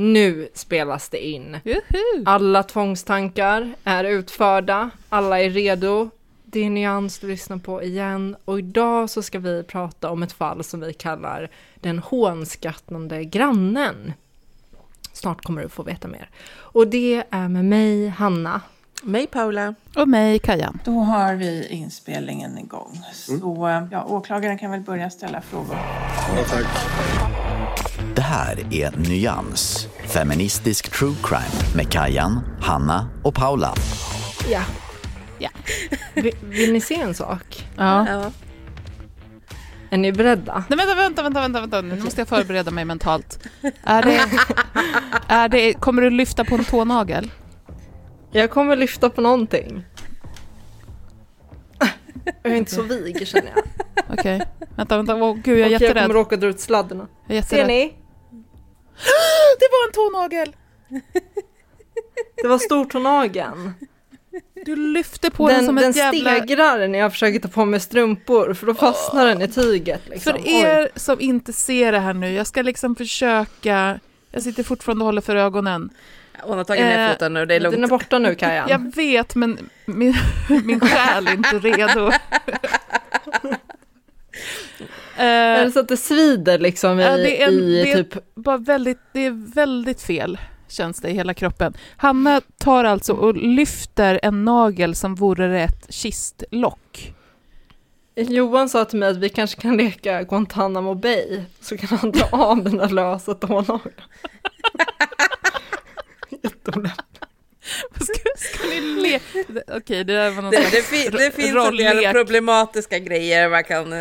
Nu spelas det in. Juhu. Alla tvångstankar är utförda. Alla är redo. Det är Nyans du lyssnar på igen. Och idag så ska vi prata om ett fall som vi kallar den hånskattande grannen. Snart kommer du få veta mer. Och det är med mig, Hanna. Mig Paula. Och mig, Kajan. Då har vi inspelningen igång. Så ja, åklagaren kan väl börja ställa frågor. Det här är Nyans, feministisk true crime med Kajan, Hanna och Paula. Ja. Ja. Vill, vill ni se en sak? Ja. Ja. Är ni beredda? Nej, vänta, vänta, vänta, vänta, vänta. Nu måste jag förbereda mig mentalt. Är det, är det, kommer du lyfta på en tånagel? Jag kommer lyfta på någonting. Jag är inte så vig känner jag. Okej. Vänta, vänta. Åh gud, jag är Och jag jätterädd. kommer råka dra ut. Jag är Ser jätterädd. ni? Det var en tånagel! Det var stortånageln. Du lyfte på den, Den, som den ett jävla... stegrar när jag försöker ta på mig strumpor för då fastnar den i tyget. Liksom. För er som inte ser det här nu, jag ska liksom försöka... Jag sitter fortfarande och håller för ögonen. Hon har tagit ner Eh, foten nu, det är Oj, den är lugnt. borta nu Kajan. Jag vet, men min, min själ är inte redo. Är Eh, det så att det svider liksom i, Ja, det är en- i det är- typ... bara väldigt, det är väldigt fel, känns det i hela kroppen. Hanna tar alltså och lyfter en nagel som vore det ett kistlock. Johan sa till mig att vi kanske kan leka Guantanamo Bay så kan han dra av den där lösa tånageln. Jätteolämpligt. Ska, ska ni le? Okej, det där var någon Det, det, fin, det finns en del problematiska grejer man kan eh,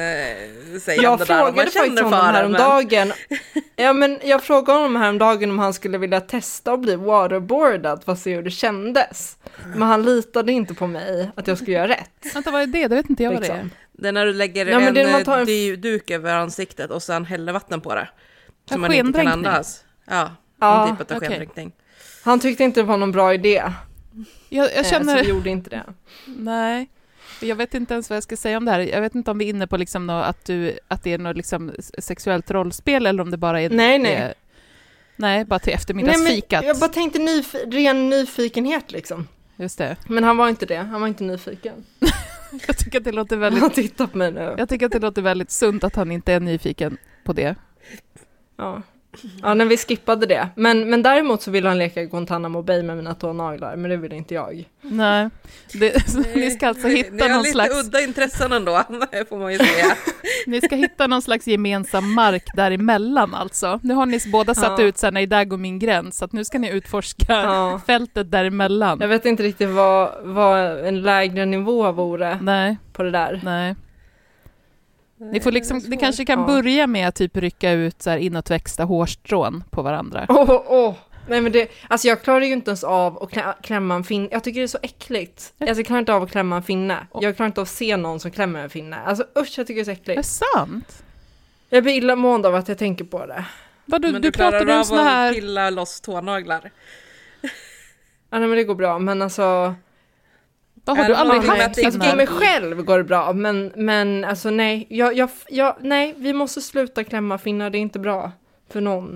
säga om Jag det där om man frågade faktiskt honom det. Men... häromdagen. Ja, men jag frågade honom häromdagen om han skulle vilja testa att bli waterboardad för att se hur det kändes. Men han litade inte på mig att jag skulle göra rätt. Vänta, vad är det? Det vet inte jag vad det är. Liksom. Det är när du lägger Ja, en, är eh, en- dy- duk över ansiktet och sen häller vatten på det. Så man inte kan andas. Ja, Ja, en typ av skendränkning. Han tyckte inte det var någon bra idé. Jag, jag eh, Så känner... vi gjorde inte det. Nej. Jag vet inte ens vad jag ska säga om det här. Jag vet inte om vi är inne på liksom att, du, att det är något liksom sexuellt rollspel eller om det bara är... Nej, nej. är- nej, bara till eftermiddagsfikat. jag bara tänkte nyf- ren nyfikenhet liksom. Just det. Men han var inte det. Han var inte nyfiken. Jag tycker att det låter väldigt... Han tittar på mig nu. Jag tycker att det låter väldigt sunt att han inte är nyfiken på det. Ja. Ja, när vi skippade det. Men, men däremot så ville han leka Guantanamo Bay med mina tånaglar, men det ville inte jag. Nej. Det, ni ska alltså Ni hitta har någon lite slags... udda intressen ändå, får man ju säga. Ni ska hitta någon slags gemensam mark däremellan alltså. Nu har ni båda satt Ja. ut så här, nej där går min gräns, så att nu ska ni utforska Ja. fältet däremellan. Jag vet inte riktigt vad, vad en lägre nivå vore Nej, på det där. nej. Ni får liksom, det är ni kanske kan Ja. börja med att typ rycka ut så här inåtväxta hårstrån på varandra. Åh, åh, åh. Nej men det, alltså jag klarar ju inte ens av att klä, klämma en finne. Jag tycker det är så äckligt. Alltså jag klarar inte av att klämma en finne. Jag klarar inte av att se någon som klämmer en finne. Alltså usch, jag tycker det är så Är det äckligt. sant? Jag blir illamående av att jag tänker på det. Vad du, Men du, du klarar om av att här... pilla loss tånaglar. Ja, nej, men det går bra, men alltså... Vad har du aldrig haft att det Alltså, här... mig själv går det bra, men, men alltså nej, jag, jag, jag, nej, vi måste sluta klämma finnar, det är inte bra för någon.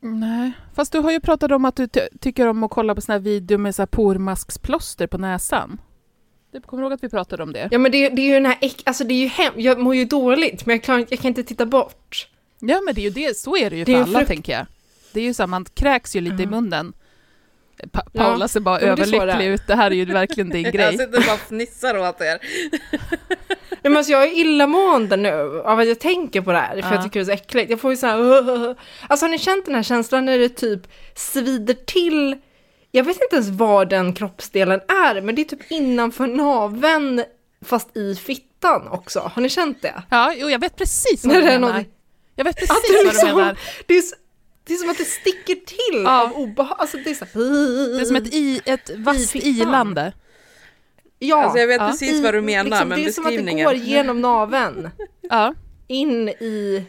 Nej, fast du har ju pratat om att du ty- tycker om att kolla på såna här videor med så här pormasksplåster på näsan. Du kommer ihåg att vi pratade om det? Ja men det, det är ju den här äck, alltså det är ju hem, jag mår ju dåligt, men jag, klarar, jag kan inte titta bort. Ja, men det är ju det, så är det ju Det är för alla, frukt- tänker jag. Det är ju så här, man kräks ju lite i Ja. munnen. Pa- Ja, Paula ser bara ja, det så det överlycklig ut, det här är ju verkligen din Jag grej. sitter bara och fnissar åt er. Nej, men alltså jag är illamående nu av att jag tänker på det här, för Ja. jag tycker det är så äckligt. Jag får ju så här, Alltså har ni känt den här känslan när det typ svider till, jag vet inte ens var den kroppsdelen är, men det är typ innanför naveln fast i fittan också. Har ni känt det? Ja, jo, jag vet precis vad du det är menar. Jag vet precis vad du liksom, menar. det, är, s- det är som att det sticker till Ja. av obehag. Alltså det är så här, Det är som ett, i, ett vasst ilande. Ja, Alltså jag vet ja. precis vad du menar, liksom, men Det är som att det går genom naveln Ja. in i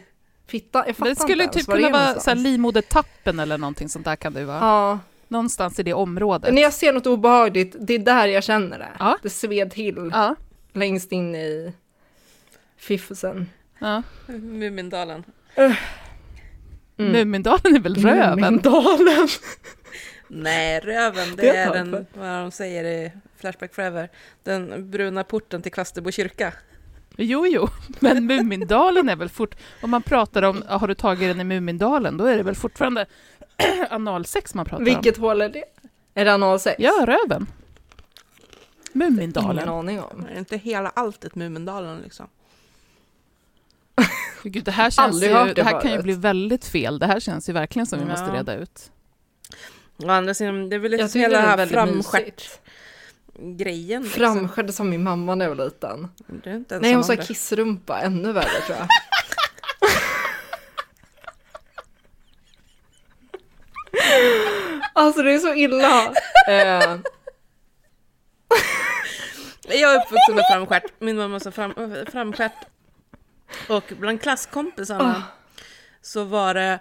fittan. Jag fattar Det skulle inte typ ens kunna vara någonstans. så här livmodertappen eller någonting sånt där kan det vara. Ja. Någonstans i det området. När jag ser något obehagligt, det är där jag känner det. Ja. Det sved till Ja. längst in i fiffusen. ja. Mumindalen. Mm. Mumindalen är väl röven? Mumindalen. Nej, röven, det, Det är den, vad de säger i Flashback Forever, den bruna porten till Kvasterbo kyrka. Jo, jo, men Mumindalen är väl fort... Om man pratar om, har du tagit den i Mumindalen, då är det väl fortfarande analsex man pratar om? Vilket hål är det? Är det analsex? Ja, röven. Ingen Mumindalen. aning om. Är inte hela alltet Mumindalen liksom? Gud, det här, känns Aldrig ju, det här kan ju bli väldigt fel. Det här känns ju verkligen som vi Ja. måste reda ut. Å andra sidan, det är väl liksom hela här framstjärt-grejen. mysigt. Liksom. Framskärde som min mamma när jag var liten. Du är inte ensam Nej, hon sa kissrumpa, ännu värre tror jag. alltså det är så illa. Eh, Jag är uppvuxen med framstjärt. Min mamma sa fram, framstjärt. Och bland klasskompisarna så var det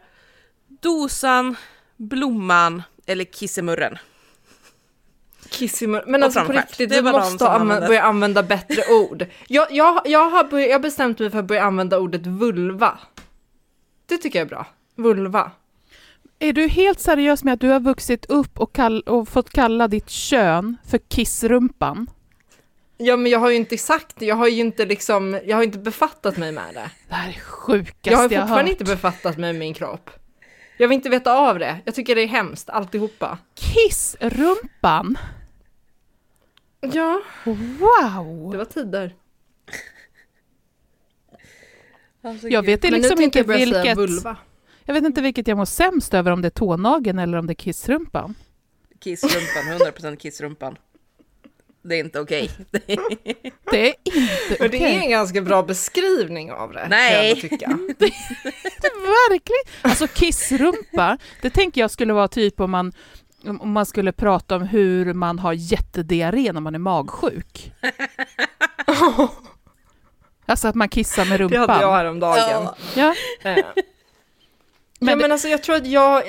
dosan, blomman eller kissemurren. Kissimur. Men Och alltså på framskärt. riktigt, de måste använda, börja använda bättre ord. Jag, jag, jag har börjat, jag bestämt mig för att börja använda ordet vulva. Det tycker jag är bra. Vulva. Är du helt seriös med att du har vuxit upp och, kall- och fått kalla ditt kön för kissrumpan? Ja men jag har ju inte sagt det, jag har ju inte liksom, jag har inte befattat mig med det. Det här är sjukaste Jag har jag har fortfarande hört. inte befattat mig med min kropp. Jag vill inte veta av det, jag tycker det är hemskt alltihopa. Kissrumpan? Ja, Wow! det var tider. Alltså, Jag vet Men liksom inte jag vilket... vulva. Jag vet inte vilket jag mår sämst över, om det är tånageln eller om det är kissrumpan. Kissrumpan, 100% kissrumpan. Det är inte okej. Det är inte Men det är okej. en ganska bra beskrivning av det. kan Nej. jag ändå tycka. Verkligen! Alltså kissrumpa, det tänker jag skulle vara typ om man, om man skulle prata om hur man har jättediarré när man är magsjuk. Alltså att man kissar med Det rumpan. hade jag häromdagen. Ja. Eh. Men ja, det- men alltså jag tror att jag,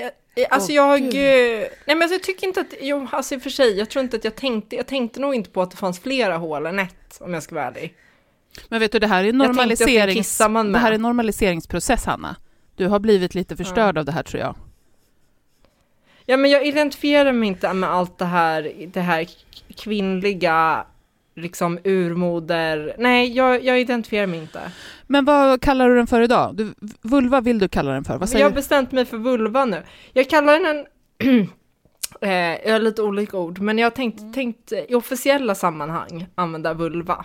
alltså Åh, jag, Gud. eh, nej men alltså jag tycker inte att, jo alltså i och för sig, jag tror inte att jag tänkte, jag tänkte nog inte på att det fanns flera hål än ett, om jag ska vara ärlig. Men vet du, det här är normaliserings... Det här är normaliseringsprocess, Hanna. Du har blivit lite förstörd av det här, tror jag. Ja men jag identifierar mig inte med allt det här, det här kvinnliga, liksom urmoder, nej jag, jag identifierar mig inte. Men vad kallar du den för idag? Du, vulva vill du kalla den för? Vad Jag säger har du? bestämt mig för vulva nu. Jag kallar den en, eh, jag har lite olika ord, men jag har tänkt, tänkt i officiella sammanhang använda vulva.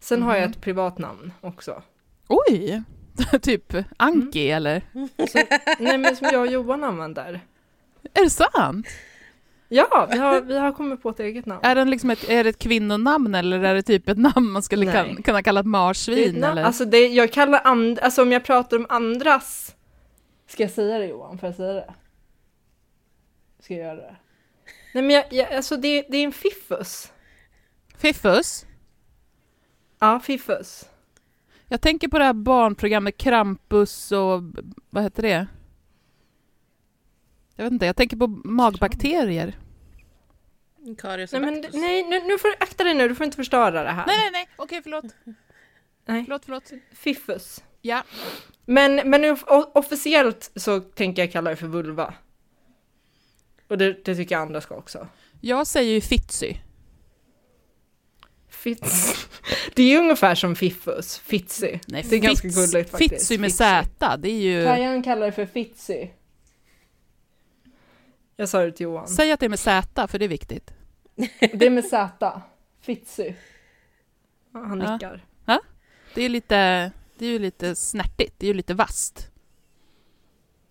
Sen har jag Mhm. ett privat namn också. Oj! typ Anki, eller? Nej men som jag och Johan använder. Är det sant? Ja, vi har, vi har kommit på ett eget namn. Är, den liksom ett, är det ett kvinnonamn eller är det typ ett namn man skulle kan, kunna kalla ett Det marsvin? namn. Eller? Alltså det, jag kallar and, alltså om jag pratar om andras, ska jag säga det Johan? Får jag säga det? Ska jag göra det? Nej men jag, jag, alltså det, det är en fiffus. Fiffus? Ja, fiffus. Jag tänker på det här barnprogrammet Krampus och vad heter det? Jag vet inte, jag tänker på magbakterier. Karius Nej, och men, Bacillus. nej nu, nu får du akta dig nu, du får inte förstöra det här. Nej, nej, nej, okej, förlåt. Nej. Förlåt, förlåt. Fiffus. Ja. Men, men officiellt så tänker jag kalla det för vulva. Och det, det tycker jag andra ska också. Jag säger ju fitsy. Fitz. Det är ju ungefär som fiffus, fitsy. Nej, det är ganska fits- gulligt faktiskt. Fitsy med. Z, det är ju... Kajan kallar det för fitsy. Jag sa det till Johan. Säg att det är med Z, för det är viktigt. Det är med Z. Fitsy. Ja, Han Ja. nickar. Det är lite, det är ju lite snärtigt, det är ju lite vasst.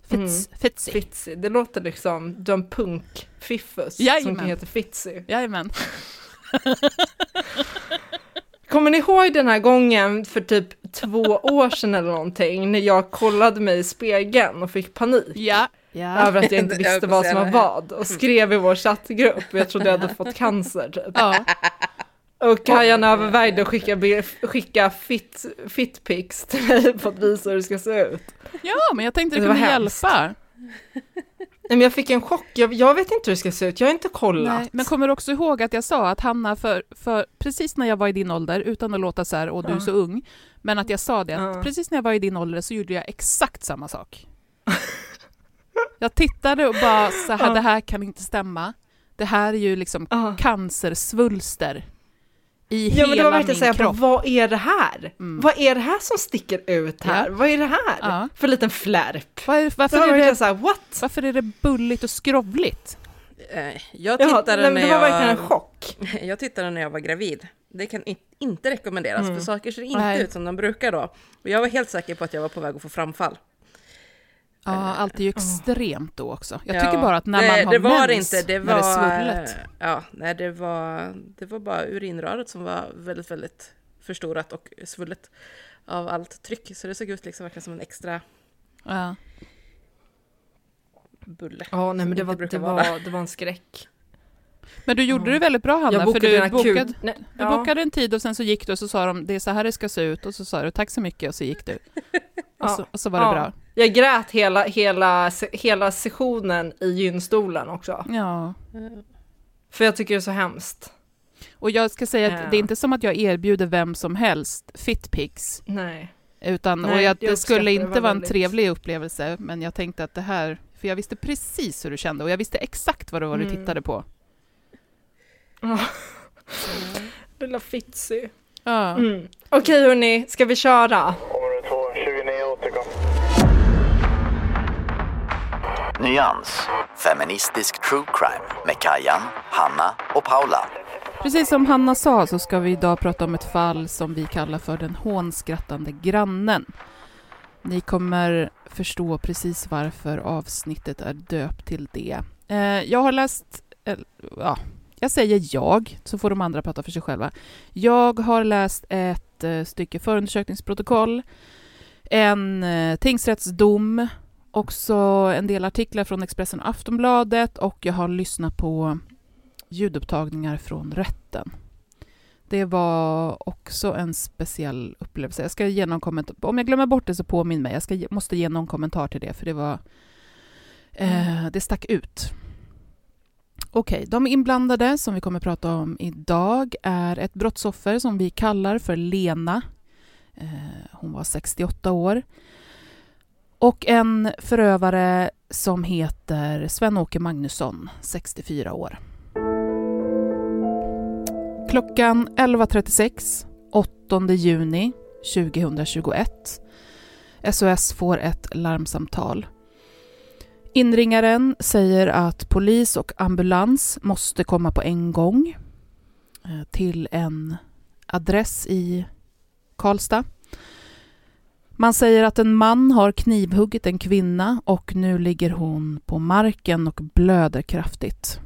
Fits, Fitsy. Fitsy. Det låter liksom som punk-fiffus som Jajamän. heter Fitsy. Jajamän. Kommer ni ihåg den här gången för typ två år sedan eller någonting när jag kollade mig i spegeln och fick panik Ja. Ja. över att jag inte visste vad som var vad och skrev i vår chattgrupp och jag trodde jag hade fått cancer typ. ja. Och Kajan övervägde att skicka, skicka fit, fitpics till mig för att visa hur det ska se ut. ja, men jag tänkte det Det kunde hemskt. hjälpa. Nej men jag fick en chock, jag, jag vet inte hur det ska se ut, jag har inte kollat. Nej, men kommer du också ihåg att jag sa att Hanna, för, för precis när jag var i din ålder, utan att låta så här, och du är så ung, men att jag sa det, att precis när jag var i din ålder så gjorde jag exakt samma sak. jag tittade och bara så här, det här kan inte stämma. Det här är ju liksom Ja. cancersvulster i Ja men det hela var min verkligen såhär, kropp. vad är det här? Mm. Vad är det här som sticker ut här? Ja. Vad är det här? Ja. För en liten flärp. Var, varför, var är det, såhär, what? varför är det bulligt och skrovligt? Eh, Jag Jaha, tittade, nej, men när det var verkligen en jag, chock. jag tittade när jag var gravid. Det kan inte rekommenderas, Mm. för saker ser inte Nej. ut som de brukar då. Och jag var helt säker på att jag var på väg att få framfall. Ja, allt är ju extremt då också. Jag Ja, tycker bara att när det, man har det var mens, inte, det när det var, är svullet. ja, nej, det var, det var bara urinröret som var väldigt, väldigt förstorat och svullet av allt tryck. Så det såg ut liksom verkligen som en extra Ja. bulle. Ja, nej men det var, det vara var, det var en skräck. Men du gjorde det väldigt bra Hanna, för du bokade. Nej, du ja. bokade en tid och sen så gick du och så sa de det är så här det ska se ut och så sa du tack så mycket och så gick du. Och, Ja. så, och så var det Ja. bra. Jag grät hela, hela, hela sessionen i gynstolen också. Ja. För jag tycker det är så hemskt. Och jag ska säga att Ja. det är inte som att jag erbjuder vem som helst fitpics. Nej. Utan, Nej, och jag, det skulle det, inte var vara en väldigt- trevlig upplevelse, men jag tänkte att det här, för jag visste precis hur du kände och jag visste exakt vad det var du Mm. tittade på. Ja. Lilla Fitzy. Ja. Mm. Okej hörni, ska vi köra? Nyans. Feministisk true crime med Kajan, Hanna och Paula. Precis som Hanna sa så ska vi idag prata om ett fall som vi kallar för den hånskrattande grannen. Ni kommer förstå precis varför avsnittet är döpt till det. Eh, jag har läst, eh, ja, jag säger jag, så får de andra prata för sig själva. Jag har läst ett eh, stycke förundersökningsprotokoll, en tingsrättsdom, också en del artiklar från Expressen och Aftonbladet och jag har lyssnat på ljudupptagningar från rätten. Det var också en speciell upplevelse. Jag ska ge någon kommentar. Om jag glömmer bort det så påminn mig. Jag ska, måste ge någon kommentar till det, för det var... Eh, det stack ut. Okej, de inblandade som vi kommer prata om idag är ett brottsoffer som vi kallar för Lena. Eh, hon var 68 år. Och en förövare som heter Sven-Åke Magnusson, 64 år. Klockan 11.36, 8 juni 2021. SOS får ett larmsamtal. Inringaren säger att polis och ambulans måste komma på en gång eh, till en adress i Karlstad. Man säger att en man har knivhuggit en kvinna och nu ligger hon på marken och blöder kraftigt.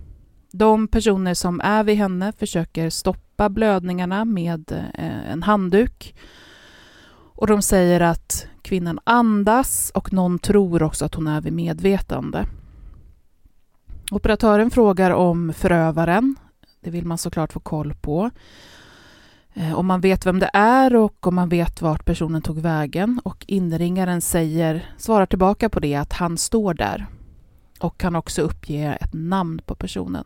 De personer som är vid henne försöker stoppa blödningarna med eh, en handduk. Och de säger att kvinnan andas och någon tror också att hon är vid medvetande. Operatören frågar om förövaren. Det vill man såklart få koll på. Eh, om man vet vem det är och om man vet vart personen tog vägen och inringaren säger, svarar tillbaka på det att han står där och kan också uppge ett namn på personen.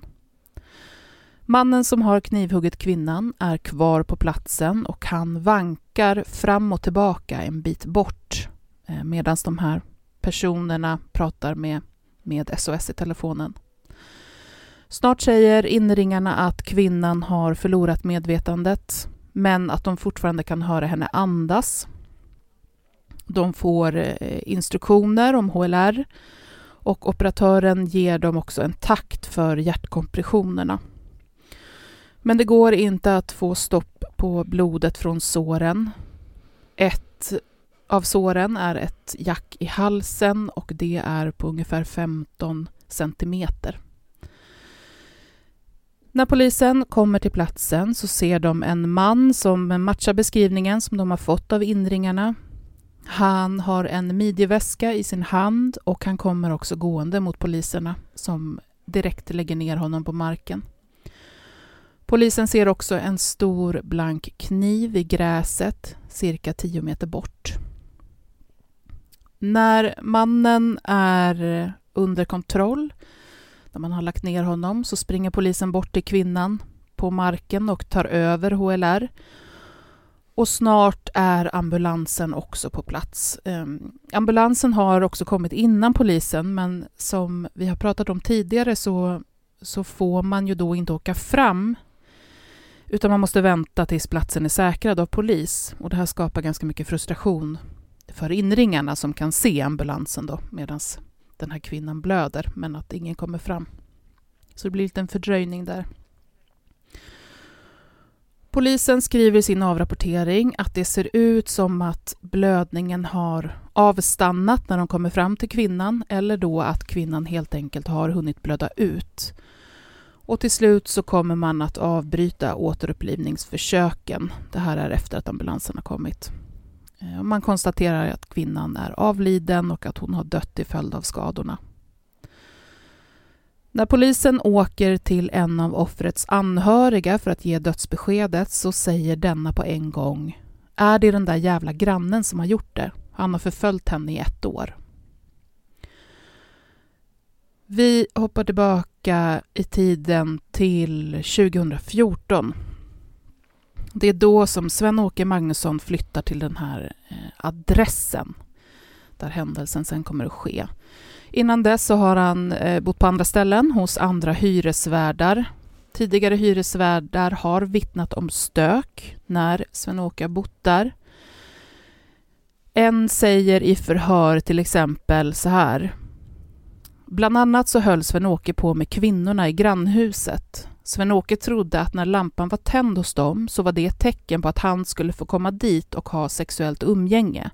Mannen som har knivhuggit kvinnan är kvar på platsen och han vankar fram och tillbaka en bit bort eh, medan de här personerna pratar med, med SOS i telefonen. Snart säger inringarna att kvinnan har förlorat medvetandet men att de fortfarande kan höra henne andas. De får eh, instruktioner om HLR och operatören ger dem också en takt för hjärtkompressionerna. Men det går inte att få stopp på blodet från såren. Ett av såren är ett jack i halsen och det är på ungefär 15 centimeter. När polisen kommer till platsen så ser de en man som matchar beskrivningen som de har fått av inringarna. Han har en midjeväska i sin hand och han kommer också gående mot poliserna som direkt lägger ner honom på marken. Polisen ser också en stor blank kniv i gräset cirka 10 meter bort. När mannen är under kontroll, när man har lagt ner honom, så springer polisen bort till kvinnan på marken och tar över HLR. Och snart är ambulansen också på plats. Um, ambulansen har också kommit innan polisen, men som vi har pratat om tidigare så, så får man ju då inte åka fram utan man måste vänta tills platsen är säkrad av polis. Och det här skapar ganska mycket frustration för inringarna som kan se ambulansen då medan den här kvinnan blöder, men att ingen kommer fram. Så det blir lite en fördröjning där. Polisen skriver i sin avrapportering att det ser ut som att blödningen har avstannat när de kommer fram till kvinnan eller då att kvinnan helt enkelt har hunnit blöda ut. Och till slut så kommer man att avbryta återupplivningsförsöken. Det här är efter att ambulansen har kommit. Eh, man konstaterar att kvinnan är avliden och att hon har dött till följd av skadorna. När polisen åker till en av offrets anhöriga för att ge dödsbeskedet så säger denna på en gång Är det den där jävla grannen som har gjort det? Han har förföljt henne i ett år. Vi hoppar tillbaka i tiden till 2014. Det är då som Sven-Åke Magnusson flyttar till den här eh, adressen där händelsen sen kommer att ske. Innan dess så har han eh, bott på andra ställen hos andra hyresvärdar. Tidigare hyresvärdar har vittnat om stök när Sven-Åke har bott där. En säger i förhör till exempel så här. Bland annat så höll Sven-Åke på med kvinnorna i grannhuset. Sven-Åke trodde att när lampan var tänd hos dem så var det ett tecken på att han skulle få komma dit och ha sexuellt umgänge.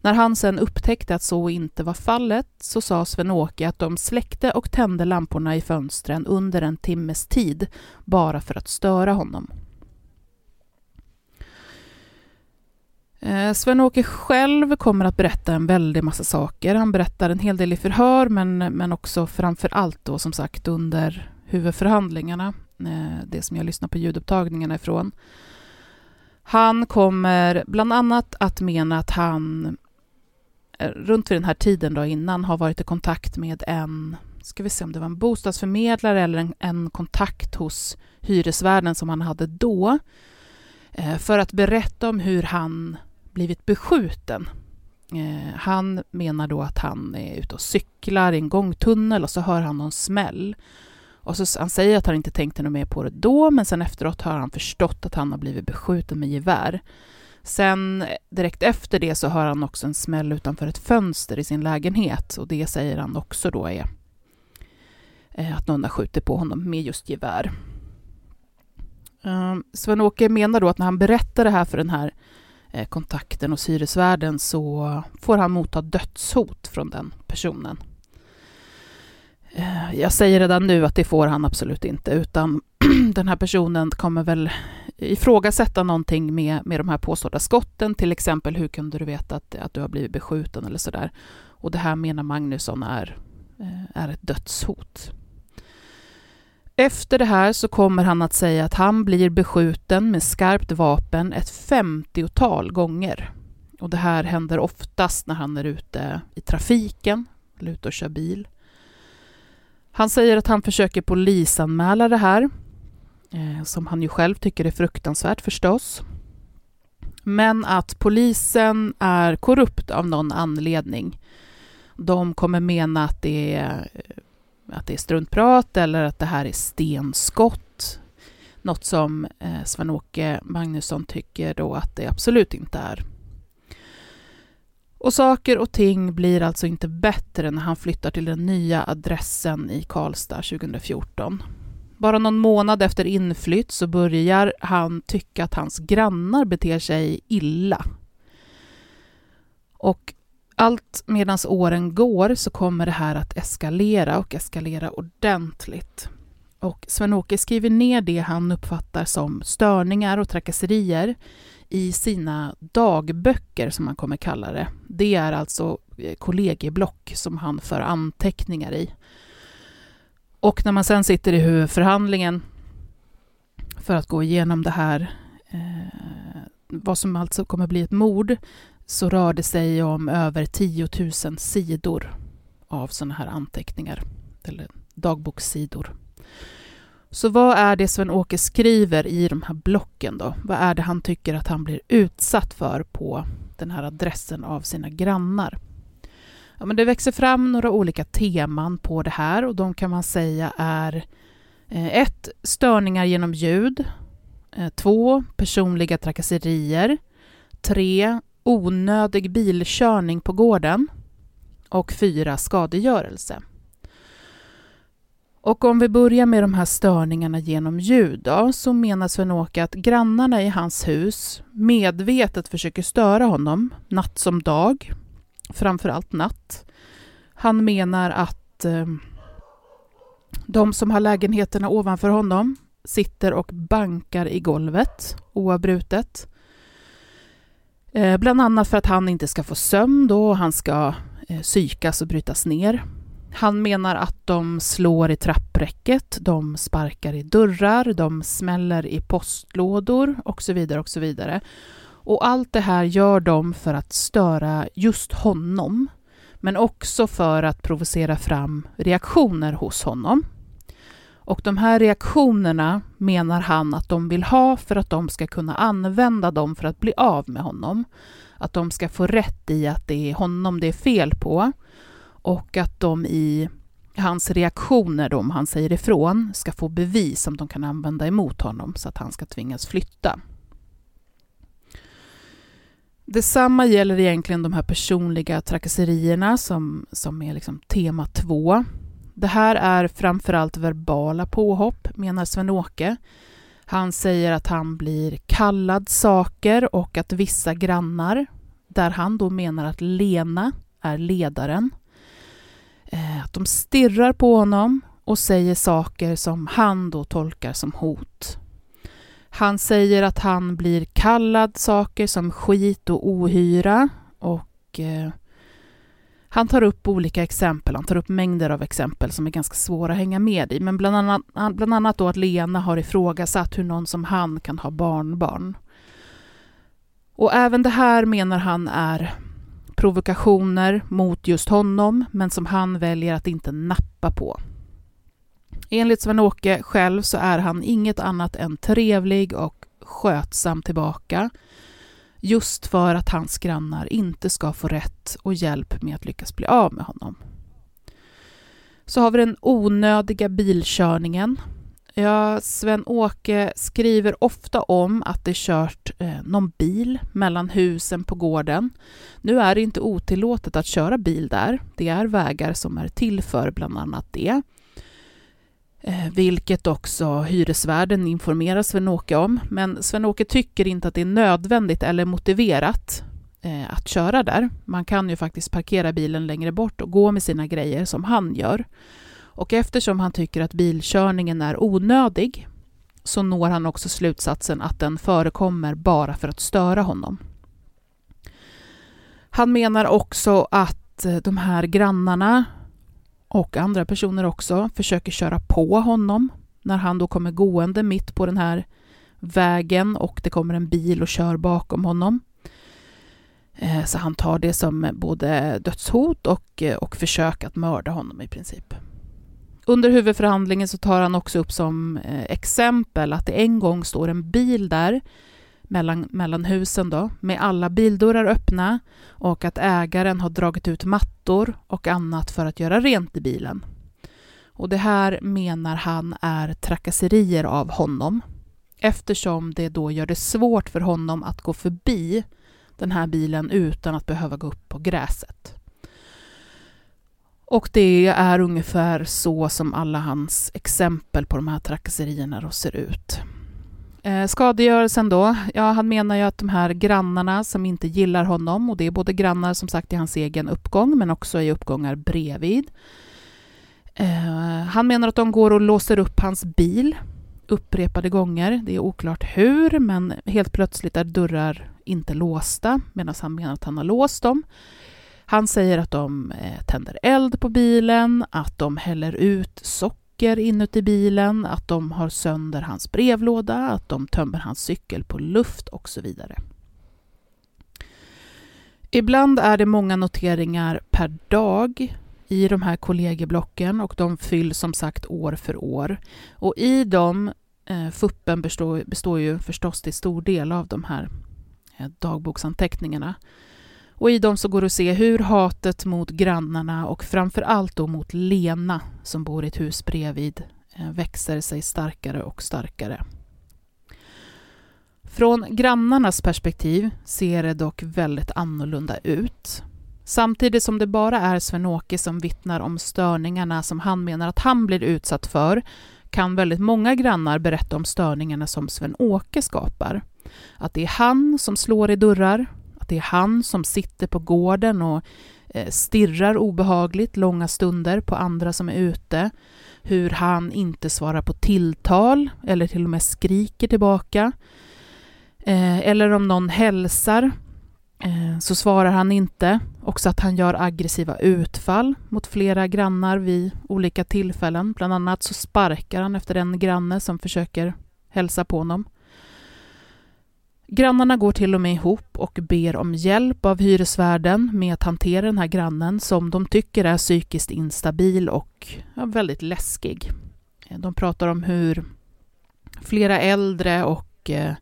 När han sen upptäckte att så inte var fallet så sa Sven-Åke att de släckte och tände lamporna i fönstren under en timmes tid bara för att störa honom. Eh, Sven-Åke själv kommer att berätta en väldig massa saker. Han berättar en hel del i förhör, men, men också framför allt då som sagt under huvudförhandlingarna, eh, det som jag lyssnar på ljudupptagningarna ifrån. Han kommer bland annat att mena att han eh, runt vid den här tiden då innan har varit i kontakt med en, ska vi se om det var en bostadsförmedlare eller en, en kontakt hos hyresvärden som han hade då, eh, för att berätta om hur han blivit beskjuten. Han menar då att han är ute och cyklar i en gångtunnel och så hör han någon smäll. Och så, han säger att han inte tänkte något mer på det då, men sen efteråt har han förstått att han har blivit beskjuten med gevär. Sen eh, direkt efter det så hör han också en smäll utanför ett fönster i sin lägenhet och det säger han också då är eh, att någon har skjutit på honom med just gevär. Ehm, Sven-Åke menar då att när han berättar det här för den här eh, kontakten hos hyresvärden så får han motta dödshot från den personen. Eh, jag säger redan nu att det får han absolut inte, utan den här personen kommer väl ifrågasätta någonting med, med de här påstådda skotten, till exempel hur kunde du veta att, att du har blivit beskjuten eller sådär. Och det här menar Magnusson är, eh, är ett dödshot. Efter det här så kommer han att säga att han blir beskjuten med skarpt vapen ett femtiotal gånger. Och det här händer oftast när han är ute i trafiken, eller ute och kör bil. Han säger att han försöker polisanmäla det här, eh, som han ju själv tycker är fruktansvärt förstås. Men att polisen är korrupt av någon anledning. De kommer mena att det är, eh, att det är struntprat eller att det här är stenskott. Något som eh, Sven-Åke Magnusson tycker då att det absolut inte är. Och saker och ting blir alltså inte bättre när han flyttar till den nya adressen i Karlstad 2014. Bara någon månad efter inflytt så börjar han tycka att hans grannar beter sig illa. Och allt medan åren går så kommer det här att eskalera och eskalera ordentligt. Och Sven-Åke skriver ner det han uppfattar som störningar och trakasserier i sina dagböcker, som man kommer kalla det. Det är alltså eh, kollegieblock som han för anteckningar i. Och när man sen sitter i huvudförhandlingen för att gå igenom det här, eh, vad som alltså kommer bli ett mord, så rör det sig om över 10 000 sidor av sådana här anteckningar, eller dagbokssidor. Så vad är det Sven-Åke skriver i de här blocken då? Vad är det han tycker att han blir utsatt för på den här adressen av sina grannar? Ja, men det växer fram några olika teman på det här och de kan man säga är eh, ett, Störningar genom ljud. Eh, två, Personliga trakasserier. tre, Onödig bilkörning på gården. Och fyra, Skadegörelse. Och om vi börjar med de här störningarna genom ljud då, så menar Sven-Åke att grannarna i hans hus medvetet försöker störa honom, natt som dag, framförallt natt. Han menar att eh, de som har lägenheterna ovanför honom sitter och bankar i golvet oavbrutet. Eh, bland annat för att han inte ska få sömn då, och han ska eh, psykas och brytas ner. Han menar att de slår i trappräcket, de sparkar i dörrar, de smäller i postlådor och så vidare och så vidare. Och allt det här gör de för att störa just honom, men också för att provocera fram reaktioner hos honom. Och de här reaktionerna menar han att de vill ha för att de ska kunna använda dem för att bli av med honom. Att de ska få rätt i att det är honom det är fel på och att de i hans reaktioner, då, om han säger ifrån, ska få bevis som de kan använda emot honom så att han ska tvingas flytta. Detsamma gäller egentligen de här personliga trakasserierna som, som är liksom tema två. Det här är framförallt verbala påhopp, menar Sven-Åke. Han säger att han blir kallad saker och att vissa grannar, där han då menar att Lena är ledaren, Eh, Eh, att de stirrar på honom och säger saker som han då tolkar som hot. Han säger att han blir kallad saker som skit och ohyra och eh, han tar upp olika exempel, han tar upp mängder av exempel som är ganska svåra att hänga med i, men bland annat, bland annat då att Lena har ifrågasatt hur någon som han kan ha barnbarn. Och även det här menar han är provokationer mot just honom, men som han väljer att inte nappa på. Enligt Sven-Åke själv så är han inget annat än trevlig och skötsam tillbaka, just för att hans grannar inte ska få rätt och hjälp med att lyckas bli av med honom. Så har vi den onödiga bilkörningen Ja, Sven-Åke skriver ofta om att det kört eh, någon bil mellan husen på gården. Nu är det inte otillåtet att köra bil där. Det är vägar som är till för bland annat det. Eh, vilket också hyresvärden informerar Sven-Åke om. Men Sven-Åke tycker inte att det är nödvändigt eller motiverat eh, att köra där. Man kan ju faktiskt parkera bilen längre bort och gå med sina grejer som han gör. Och eftersom han tycker att bilkörningen är onödig så når han också slutsatsen att den förekommer bara för att störa honom. Han menar också att eh, de här grannarna och andra personer också försöker köra på honom när han då kommer gående mitt på den här vägen och det kommer en bil och kör bakom honom. Eh, så han tar det som både dödshot och, eh, och försök att mörda honom i princip. Under huvudförhandlingen så tar han också upp som eh, exempel att det en gång står en bil där mellan, mellan husen då, med alla bildörrar öppna och att ägaren har dragit ut mattor och annat för att göra rent i bilen. Och det här menar han är trakasserier av honom eftersom det då gör det svårt för honom att gå förbi den här bilen utan att behöva gå upp på gräset. Och det är ungefär så som alla hans exempel på de här trakasserierna då ser ut. Eh, skadegörelsen då? Ja, han menar ju att de här grannarna som inte gillar honom, och det är både grannar som sagt i hans egen uppgång, men också i uppgångar bredvid. Eh, han menar att de går och låser upp hans bil upprepade gånger. Det är oklart hur, men helt plötsligt är dörrar inte låsta, medan han menar att han har låst dem. Han säger att de eh, tänder eld på bilen, att de häller ut socker inuti bilen, att de har sönder hans brevlåda, att de tömmer hans cykel på luft och så vidare. Ibland är det många noteringar per dag i de här kollegieblocken och de fylls som sagt år för år. Och i dem, eh, FUPen består, består ju förstås till stor del av de här eh, dagboksanteckningarna. Och i dem så går det att se hur hatet mot grannarna och framför allt då mot Lena som bor i ett hus bredvid eh, växer sig starkare och starkare. Från grannarnas perspektiv ser det dock väldigt annorlunda ut. Samtidigt som det bara är Sven-Åke som vittnar om störningarna som han menar att han blir utsatt för kan väldigt många grannar berätta om störningarna som Sven-Åke skapar. Att det är han som slår i dörrar, att det är han som sitter på gården och eh, stirrar obehagligt långa stunder på andra som är ute, hur han inte svarar på tilltal eller till och med skriker tillbaka. Eh, eller om någon hälsar eh, så svarar han inte. Också att han gör aggressiva utfall mot flera grannar vid olika tillfällen. Bland annat så sparkar han efter en granne som försöker hälsa på honom. Grannarna går till och med ihop och ber om hjälp av hyresvärden med att hantera den här grannen som de tycker är psykiskt instabil och ja, väldigt läskig. Eh, de pratar om hur flera äldre och eh,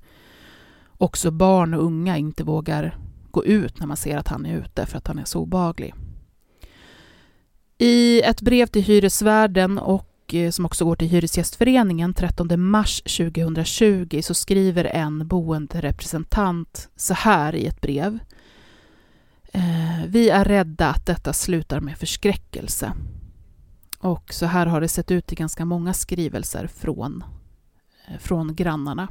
också barn och unga inte vågar gå ut när man ser att han är ute för att han är så obaglig. I ett brev till hyresvärden och och eh, som också går till Hyresgästföreningen 13 mars 2020 så skriver en boenderepresentant så här i ett brev. Eh, Vi är rädda att detta slutar med förskräckelse. Och så här har det sett ut i ganska många skrivelser från, eh, från grannarna.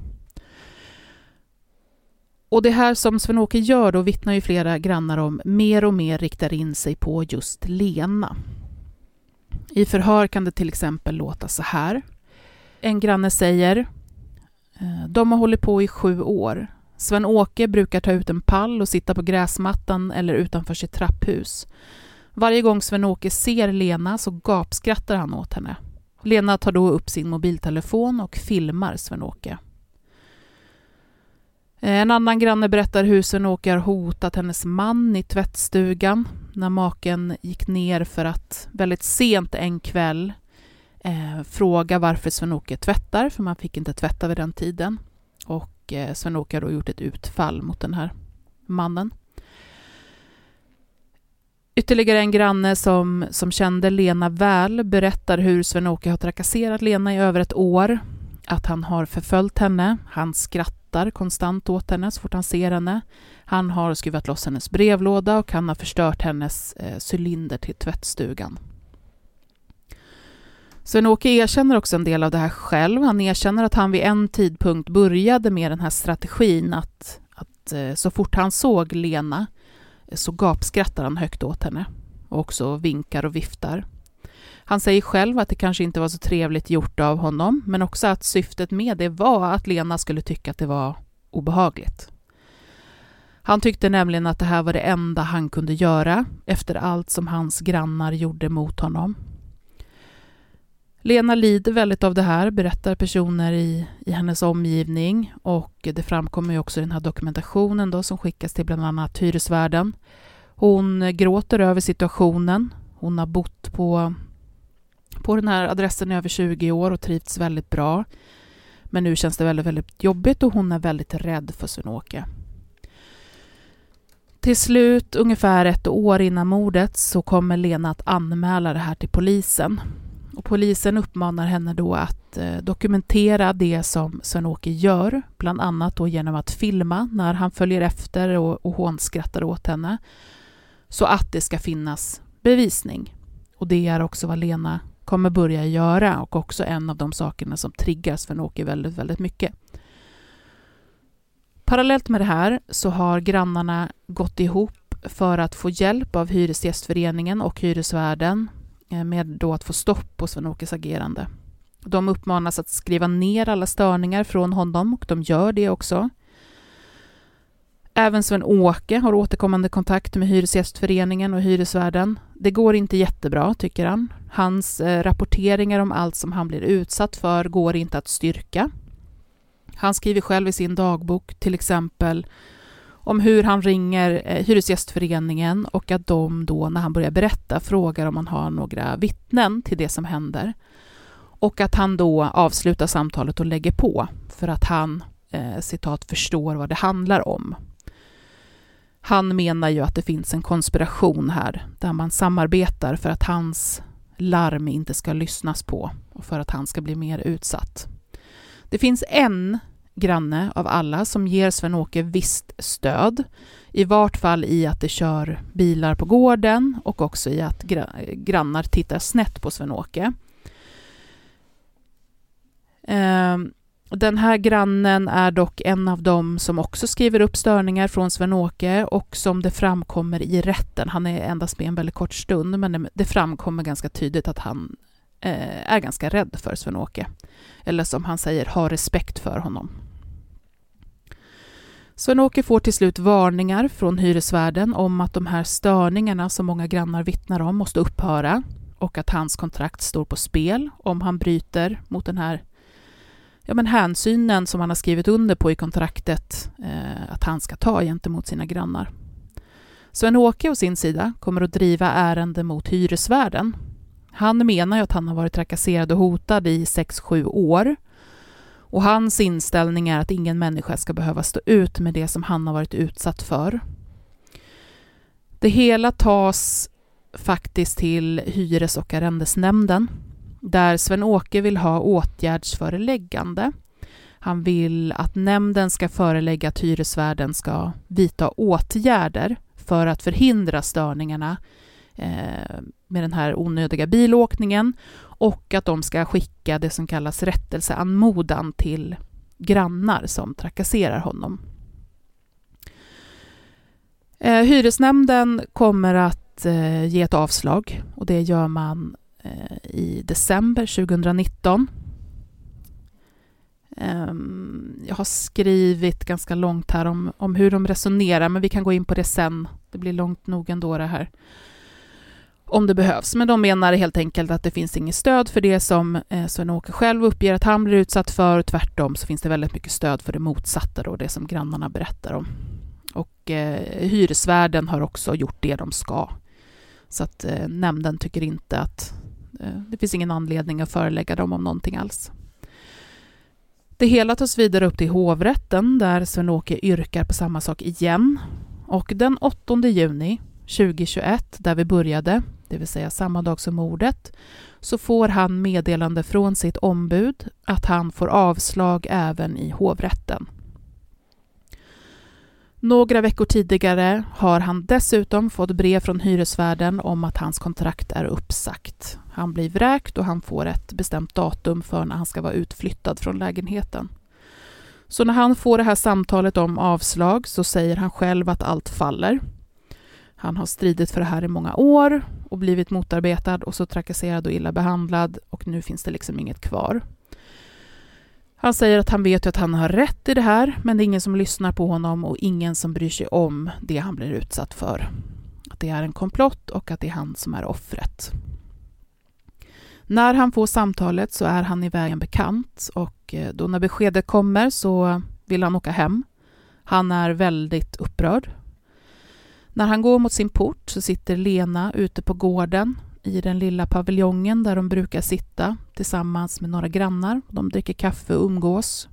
Och det här som Sven-Åke gör då vittnar ju flera grannar om mer och mer riktar in sig på just Lena. I förhör kan det till exempel låta så här. En granne säger eh, de har hållit på i sju år. Sven-Åke brukar ta ut en pall och sitta på gräsmattan eller utanför sitt trapphus. Varje gång Sven-Åke ser Lena så gapskrattar han åt henne. Lena tar då upp sin mobiltelefon och filmar Sven-Åke. En annan granne berättar hur Sven-Åke har hotat hennes man i tvättstugan när maken gick ner för att väldigt sent en kväll eh, fråga varför Sven-Åke tvättar, för man fick inte tvätta vid den tiden. Och eh, Sven-Åke har då gjort ett utfall mot den här mannen. Ytterligare en granne som, som kände Lena väl berättar hur Sven-Åke har trakasserat Lena i över ett år, att han har förföljt henne, han skrattar skrattar konstant åt henne så fort han ser henne. Han har skruvat loss hennes brevlåda och han har förstört hennes eh, cylinder till tvättstugan. Sven-Åke erkänner också en del av det här själv. Han erkänner att han vid en tidpunkt började med den här strategin att, att eh, så fort han såg Lena eh, så gapskrattar han högt åt henne och också vinkar och viftar. Han säger själv att det kanske inte var så trevligt gjort av honom, men också att syftet med det var att Lena skulle tycka att det var obehagligt. Han tyckte nämligen att det här var det enda han kunde göra efter allt som hans grannar gjorde mot honom. Lena lider väldigt av det här, berättar personer i, i hennes omgivning och det framkommer ju också i den här dokumentationen då, som skickas till bland annat hyresvärden. Hon gråter över situationen. Hon har bott på, på den här adressen i över 20 år och trivts väldigt bra. Men nu känns det väldigt, väldigt jobbigt och hon är väldigt rädd för Sven-Åke. Till slut, ungefär ett år innan mordet, så kommer Lena att anmäla det här till polisen. Och polisen uppmanar henne då att eh, dokumentera det som Sven-Åke gör, bland annat då genom att filma när han följer efter och, och hånskrattar åt henne, så att det ska finnas bevisning. Och det är också vad Lena kommer börja göra och också en av de sakerna som triggar Sven-Åke väldigt, väldigt mycket. Parallellt med det här så har grannarna gått ihop för att få hjälp av Hyresgästföreningen och hyresvärden eh, med då att få stopp på Sven-Åkes agerande. De uppmanas att skriva ner alla störningar från honom och de gör det också. Även Sven-Åke har återkommande kontakt med Hyresgästföreningen och hyresvärden. Det går inte jättebra, tycker han. Hans eh, rapporteringar om allt som han blir utsatt för går inte att styrka. Han skriver själv i sin dagbok till exempel om hur han ringer eh, Hyresgästföreningen och att de då när han börjar berätta frågar om han har några vittnen till det som händer. Och att han då avslutar samtalet och lägger på för att han eh, citat förstår vad det handlar om. Han menar ju att det finns en konspiration här där man samarbetar för att hans larm inte ska lyssnas på och för att han ska bli mer utsatt. Det finns en granne av alla som ger Sven-Åke visst stöd. I vart fall i att det kör bilar på gården och också i att grannar tittar snett på Sven-Åke. Ehm, den här grannen är dock en av dem som också skriver upp störningar från Sven-Åke och som det framkommer i rätten, han är endast med en väldigt kort stund, men det framkommer ganska tydligt att han Eh, är ganska rädd för Sven-Åke. Eller som han säger, har respekt för honom. Sven-Åke får till slut varningar från hyresvärden om att de här störningarna som många grannar vittnar om måste upphöra och att hans kontrakt står på spel om han bryter mot den här ja, men hänsynen som han har skrivit under på i kontraktet eh, att han ska ta gentemot sina grannar. Sven-Åke å sin sida kommer att driva ärende mot hyresvärden. Han menar ju att han har varit trakasserad och hotad i 6-7 år. Och hans inställning är att ingen människa ska behöva stå ut med det som han har varit utsatt för. Det hela tas faktiskt till hyres och arrendesnämnden där Sven-Åke vill ha åtgärdsföreläggande. Han vill att nämnden ska förelägga att hyresvärden ska vidta åtgärder för att förhindra störningarna Eh, med den här onödiga bilåkningen och att de ska skicka det som kallas rättelseanmodan till grannar som trakasserar honom. Eh, hyresnämnden kommer att eh, ge ett avslag och det gör man Eh, i december 2019. Ehm, jag har skrivit ganska långt här om, om hur de resonerar, men vi kan gå in på det sen. Det blir långt nog ändå det här. Om det behövs. Men de menar helt enkelt att det finns inget stöd för det som eh, Sven-Åke själv uppger att han blir utsatt för. Tvärtom så finns det väldigt mycket stöd för det motsatta, då, det som grannarna berättar om. Och eh, hyresvärden har också gjort det de ska. Så att eh, nämnden tycker inte att Eh, det finns ingen anledning att förelägga dem om någonting alls. Det hela tas vidare upp till hovrätten där Sven-Åke yrkar på samma sak igen. Och den 8 juni 2021, där vi började, det vill säga samma dag som mordet, så får han meddelande från sitt ombud att han får avslag även i hovrätten. Några veckor tidigare har han dessutom fått brev från hyresvärden om att hans kontrakt är uppsagt. Han blir vräkt och han får ett bestämt datum för när han ska vara utflyttad från lägenheten. Så när han får det här samtalet om avslag så säger han själv att allt faller. Han har stridit för det här i många år och blivit motarbetad och så trakasserad och illa behandlad och nu finns det liksom inget kvar. Han säger att han vet att han har rätt i det här, men det är ingen som lyssnar på honom och ingen som bryr sig om det han blir utsatt för. Att det är en komplott och att det är han som är offret. När han får samtalet så är han i vägen bekant och eh, då när beskedet kommer så vill han åka hem. Han är väldigt upprörd. När han går mot sin port så sitter Lena ute på gården i den lilla paviljongen där de brukar sitta tillsammans med några grannar. De dricker kaffe och umgås.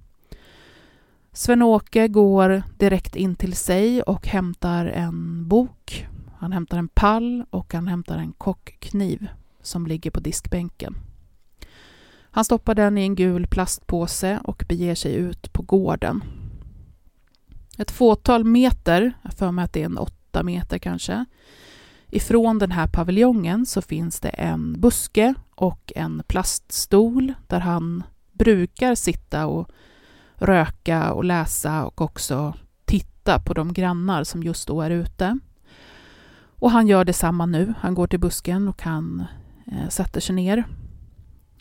Sven-Åke går direkt in till sig och hämtar en bok. Han hämtar en pall och han hämtar en kockkniv som ligger på diskbänken. Han stoppar den i en gul plastpåse och beger sig ut på gården. Ett fåtal meter, jag för mig att det är en åtta meter kanske, ifrån den här paviljongen så finns det en buske och en plaststol där han brukar sitta och röka och läsa och också titta på de grannar som just då är ute. Och han gör detsamma nu. Han går till busken och han eh, sätter sig ner.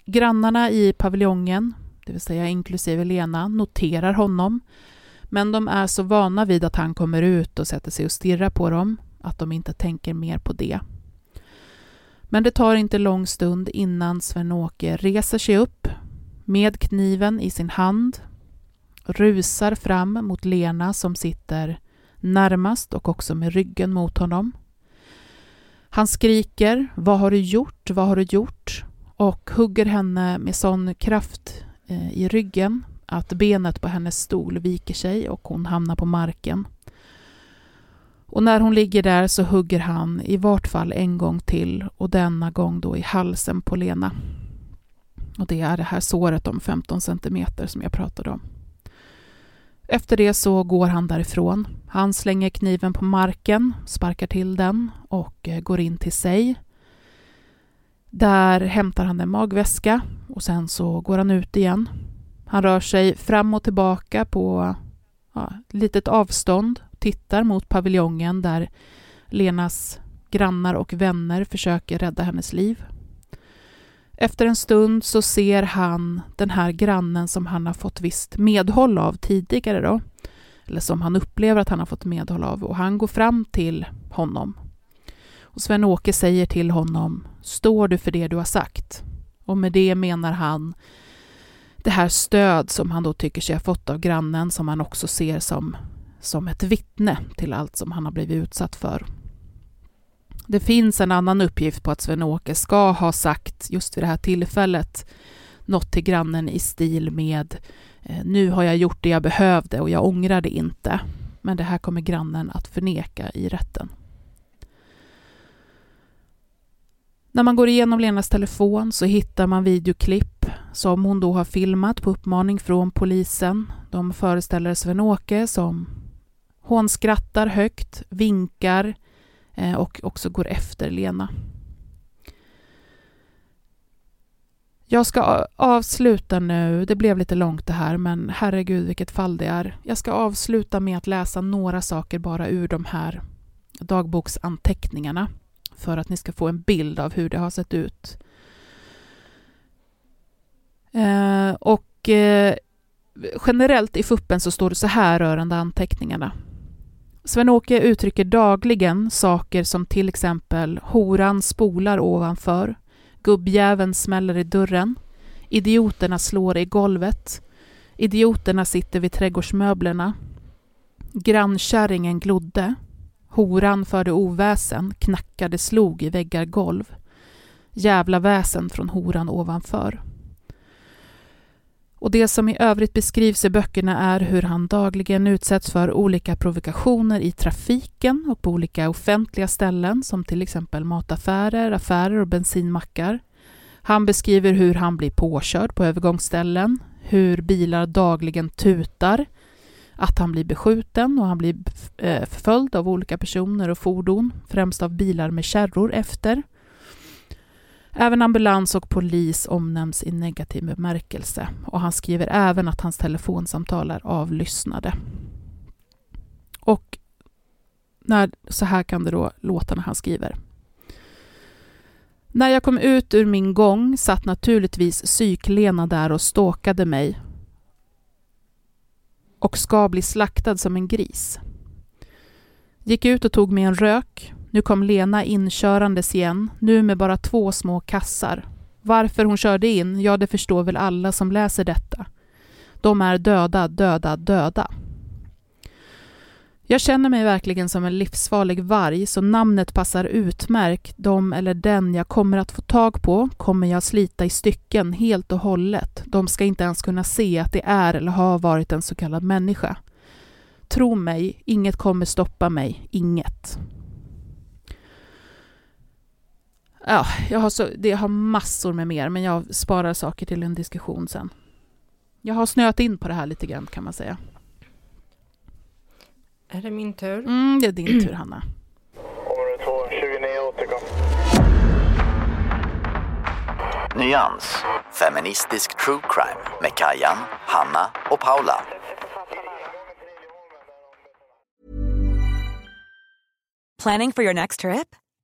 Grannarna i paviljongen, det vill säga inklusive Lena, noterar honom. Men de är så vana vid att han kommer ut och sätter sig och stirrar på dem att de inte tänker mer på det. Men det tar inte lång stund innan Sven-Åke reser sig upp med kniven i sin hand, rusar fram mot Lena som sitter närmast och också med ryggen mot honom. Han skriker ”Vad har du gjort? Vad har du gjort?” och hugger henne med sån kraft eh, i ryggen att benet på hennes stol viker sig och hon hamnar på marken. Och när hon ligger där så hugger han i vart fall en gång till och denna gång då i halsen på Lena. Och det är det här såret om 15 centimeter som jag pratade om. Efter det så går han därifrån. Han slänger kniven på marken, sparkar till den och eh, går in till sig. Där hämtar han en magväska och sen så går han ut igen. Han rör sig fram och tillbaka på ja, litet avstånd, tittar mot paviljongen där Lenas grannar och vänner försöker rädda hennes liv. Efter en stund så ser han den här grannen som han har fått visst medhåll av tidigare då, eller som han upplever att han har fått medhåll av och han går fram till honom. Och Sven-Åke säger till honom, står du för det du har sagt? Och med det menar han det här stöd som han då tycker sig ha fått av grannen som han också ser som, som ett vittne till allt som han har blivit utsatt för. Det finns en annan uppgift på att Sven-Åke ska ha sagt just vid det här tillfället något till grannen i stil med eh, nu har jag gjort det jag behövde och jag ångrar det inte. Men det här kommer grannen att förneka i rätten. När man går igenom Lenas telefon så hittar man videoklipp som hon då har filmat på uppmaning från polisen. De föreställer Sven-Åke som hånskrattar högt, vinkar eh, och också går efter Lena. Jag ska avsluta nu, det blev lite långt det här, men herregud vilket fall det är. Jag ska avsluta med att läsa några saker bara ur de här dagboksanteckningarna för att ni ska få en bild av hur det har sett ut. Eh, och eh, generellt i fuppen så står det så här rörande anteckningarna. Sven-Åke uttrycker dagligen saker som till exempel horan spolar ovanför, gubbjäveln smäller i dörren, idioterna slår i golvet, idioterna sitter vid trädgårdsmöblerna, grannkärringen glodde, Horan förde oväsen, knackade, slog i väggar golv. Jävla väsen från horan ovanför. Och det som i övrigt beskrivs i böckerna är hur han dagligen utsätts för olika provokationer i trafiken och på olika offentliga ställen som till exempel mataffärer, affärer och bensinmackar. Han beskriver hur han blir påkörd på övergångsställen, hur bilar dagligen tutar, att han blir beskjuten och han blir eh, förföljd av olika personer och fordon, främst av bilar med kärror efter. Även ambulans och polis omnämns i negativ bemärkelse och han skriver även att hans telefonsamtal är avlyssnade. Och när, så här kan det då låta när han skriver. När jag kom ut ur min gång satt naturligtvis psyklena där och ståkade mig och ska bli slaktad som en gris. Gick ut och tog mig en rök. Nu kom Lena inkörandes igen, nu med bara två små kassar. Varför hon körde in, ja det förstår väl alla som läser detta. De är döda, döda, döda. Jag känner mig verkligen som en livsfarlig varg, så namnet passar utmärkt. De eller den jag kommer att få tag på kommer jag slita i stycken helt och hållet. De ska inte ens kunna se att det är eller har varit en så kallad människa. Tro mig, inget kommer stoppa mig. Inget. Ja, jag har, så, det, jag har massor med mer, men jag sparar saker till en diskussion sen. Jag har snöat in på det här lite grann kan man säga. Är det min tur? Mm, det är din tur, Hanna. Område 2, 29 återkom. Nyans, feministisk true crime med Kajan, Hanna och Paula. Planning for your next trip?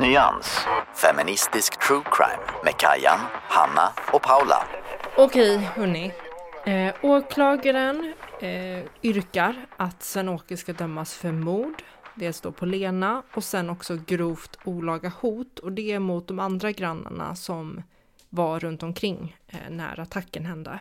Nyans, feministisk true crime med Kajan, Hanna och Paula. Okej, hörni. Eh, åklagaren eh, yrkar att Sven-Åke ska dömas för mord. Dels då på Lena och sen också grovt olaga hot och det är mot de andra grannarna som var runt omkring eh, när attacken hände.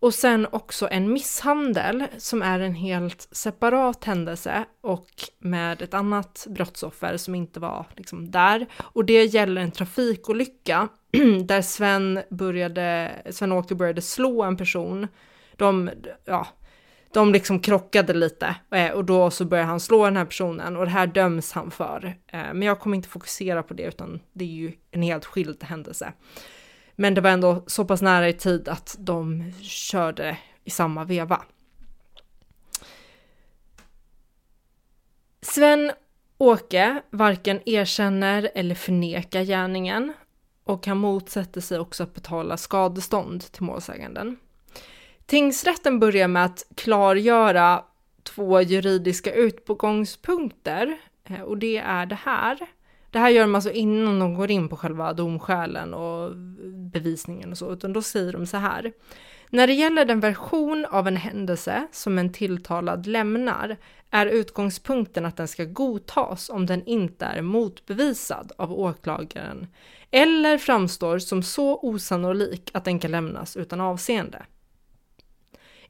Och sen också en misshandel som är en helt separat händelse och med ett annat brottsoffer som inte var liksom där. Och det gäller en trafikolycka där Sven började, Sven-Åke började slå en person. De, ja, de liksom krockade lite eh, och då så började han slå den här personen och det här döms han för. Eh, men jag kommer inte fokusera på det utan det är ju en helt skild händelse. Men det var ändå så pass nära i tid att de körde i samma veva. Sven Åke varken erkänner eller förnekar gärningen och han motsätter sig också att betala skadestånd till målsäganden. Tingsrätten börjar med att klargöra två juridiska utgångspunkter eh, och det är det här. Det här gör de alltså innan de går in på själva domskälen och bevisningen och så, utan då säger de så här. När det gäller den version av en händelse som en tilltalad lämnar är utgångspunkten att den ska godtas om den inte är motbevisad av åklagaren eller framstår som så osannolik att den kan lämnas utan avseende.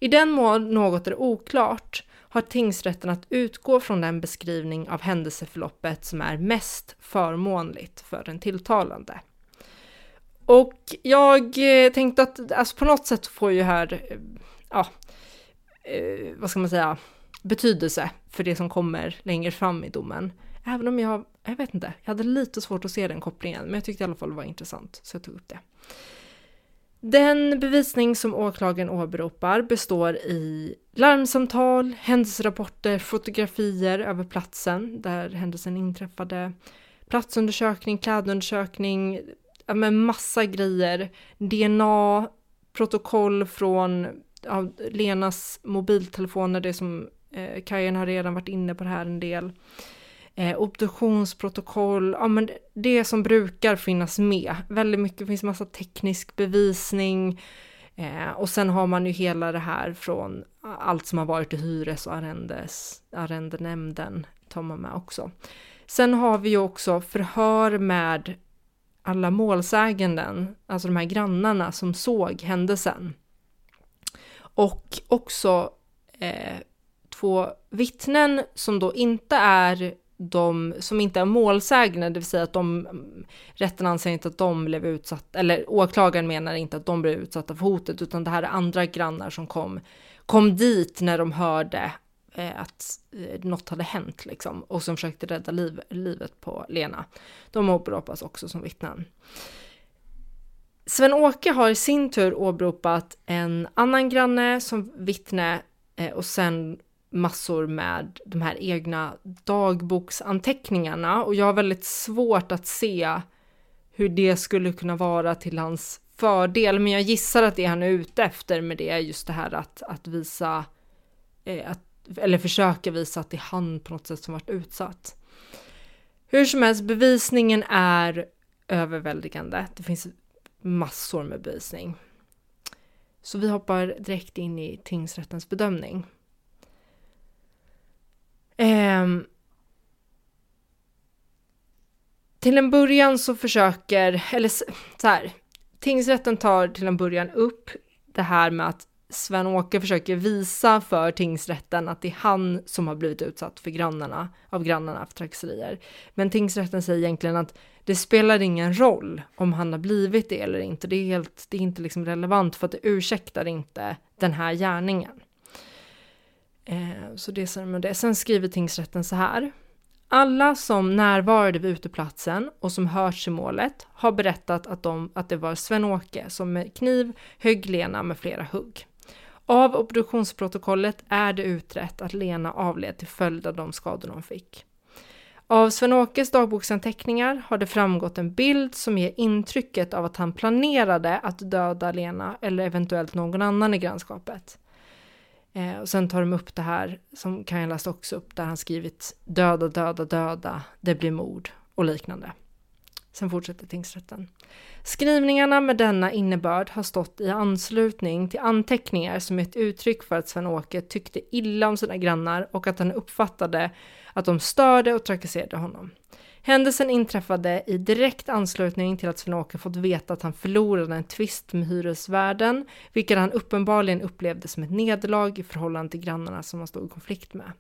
I den mån något är oklart har tingsrätten att utgå från den beskrivning av händelseförloppet som är mest förmånligt för den tilltalande. Och jag eh, tänkte att alltså på något sätt får ju här, eh, ja, eh, vad ska man säga, betydelse för det som kommer längre fram i domen. Även om jag, jag vet inte, jag hade lite svårt att se den kopplingen, men jag tyckte i alla fall det var intressant, så jag tog upp det. Den bevisning som åklagaren åberopar består i larmsamtal, händelserapporter, fotografier över platsen där händelsen inträffade, platsundersökning, klädundersökning, ja, men massa grejer, DNA, protokoll från ja, Lenas mobiltelefoner, det som eh, Kajen har redan varit inne på det här en del. Eh, obduktionsprotokoll, ja men det som brukar finnas med. Väldigt mycket, finns massa teknisk bevisning. Eh, och sen har man ju hela det här från allt som har varit i hyres och arrendes, arrendenämnden tar man med också. Sen har vi ju också förhör med alla målsäganden, alltså de här grannarna som såg händelsen. Och också eh, två vittnen som då inte är de som inte är målsägande, det vill säga att de, rätten anser inte att de blev utsatta, eller åklagaren menar inte att de blev utsatta för hotet, utan det här är andra grannar som kom, kom dit när de hörde eh, att eh, något hade hänt liksom, och som försökte rädda liv, livet på Lena. De åberopas också som vittnen. Sven-Åke har i sin tur åberopat en annan granne som vittne eh, och sen massor med de här egna dagboksanteckningarna och jag har väldigt svårt att se hur det skulle kunna vara till hans fördel, men jag gissar att det han är ute efter med det är just det här att, att visa, eh, att, eller försöka visa att det är han på något sätt som varit utsatt. Hur som helst, bevisningen är överväldigande. Det finns massor med bevisning. Så vi hoppar direkt in i tingsrättens bedömning. Eh, till en början så försöker, eller så här, tingsrätten tar till en början upp det här med att Sven-Åke försöker visa för tingsrätten att det är han som har blivit utsatt för grannarna, av grannarna för trakasserier. Men tingsrätten säger egentligen att det spelar ingen roll om han har blivit det eller inte. Det är, helt, det är inte liksom relevant för att det ursäktar inte den här gärningen. Eh, så det är med det. Sen skriver tingsrätten så här. Alla som närvarade vid uteplatsen och som hörts i målet har berättat att, de, att det var Sven-Åke som med kniv högg Lena med flera hugg. Av obduktionsprotokollet är det utrett att Lena avled till följd av de skador hon fick. Av Sven-Åkes dagboksanteckningar har det framgått en bild som ger intrycket av att han planerade att döda Lena eller eventuellt någon annan i grannskapet. Eh, och sen tar de upp det här som Kajan läste också upp där han skrivit döda, döda, döda, det blir mord och liknande. Sen fortsätter tingsrätten. Skrivningarna med denna innebörd har stått i anslutning till anteckningar som är ett uttryck för att Sven-Åke tyckte illa om sina grannar och att han uppfattade att de störde och trakasserade honom. Händelsen inträffade i direkt anslutning till att Sven-Åke fått veta att han förlorade en tvist med hyresvärden, vilket han uppenbarligen upplevde som ett nederlag i förhållande till grannarna som han stod i konflikt med.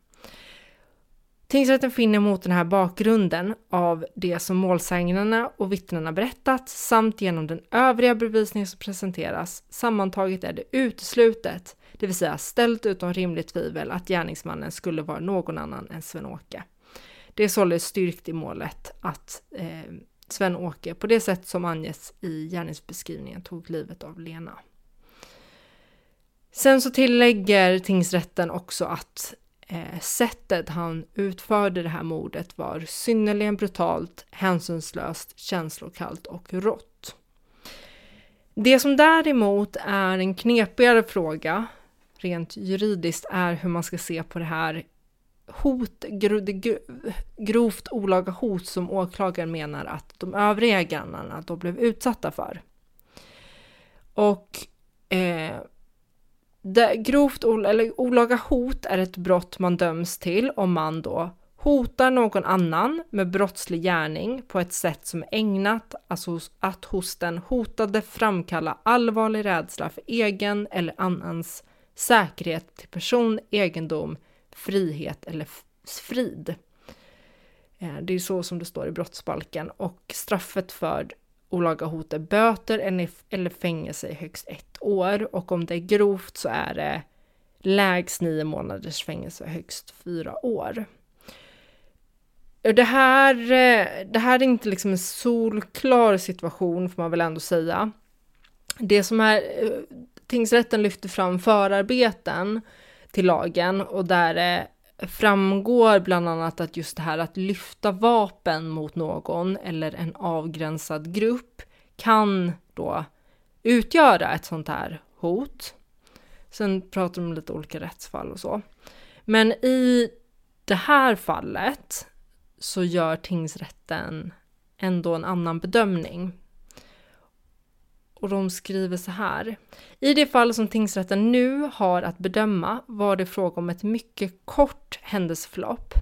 Tingsrätten finner mot den här bakgrunden av det som målsägandena och vittnena berättat samt genom den övriga bevisning som presenteras sammantaget är det uteslutet, det vill säga ställt utom rimligt tvivel att gärningsmannen skulle vara någon annan än Sven-Åke. Det är således styrkt i målet att eh, Sven-Åke på det sätt som anges i gärningsbeskrivningen tog livet av Lena. Sen så tillägger tingsrätten också att eh, sättet han utförde det här mordet var synnerligen brutalt, hänsynslöst, känslokallt och rått. Det som däremot är en knepigare fråga rent juridiskt är hur man ska se på det här hot, grovt olaga hot som åklagaren menar att de övriga grannarna då blev utsatta för. Och eh, det, grovt eller olaga hot är ett brott man döms till om man då hotar någon annan med brottslig gärning på ett sätt som är ägnat alltså att hos den hotade framkalla allvarlig rädsla för egen eller annans säkerhet till person, egendom, frihet eller frid. Eh, det är så som det står i brottsbalken och straffet för olaga hot är böter eller fängelse i högst ett år och om det är grovt så är det lägst nio månaders fängelse och högst fyra år. Det här, eh, det här är inte liksom en solklar situation får man väl ändå säga. Det som är, eh, tingsrätten lyfter fram förarbeten till lagen och där det framgår bland annat att just det här att lyfta vapen mot någon eller en avgränsad grupp kan då utgöra ett sånt här hot. Sen pratar de om lite olika rättsfall och så. Men i det här fallet så gör tingsrätten ändå en annan bedömning och de skriver så här. I det fall som tingsrätten nu har att bedöma var det fråga om ett mycket kort händelseförlopp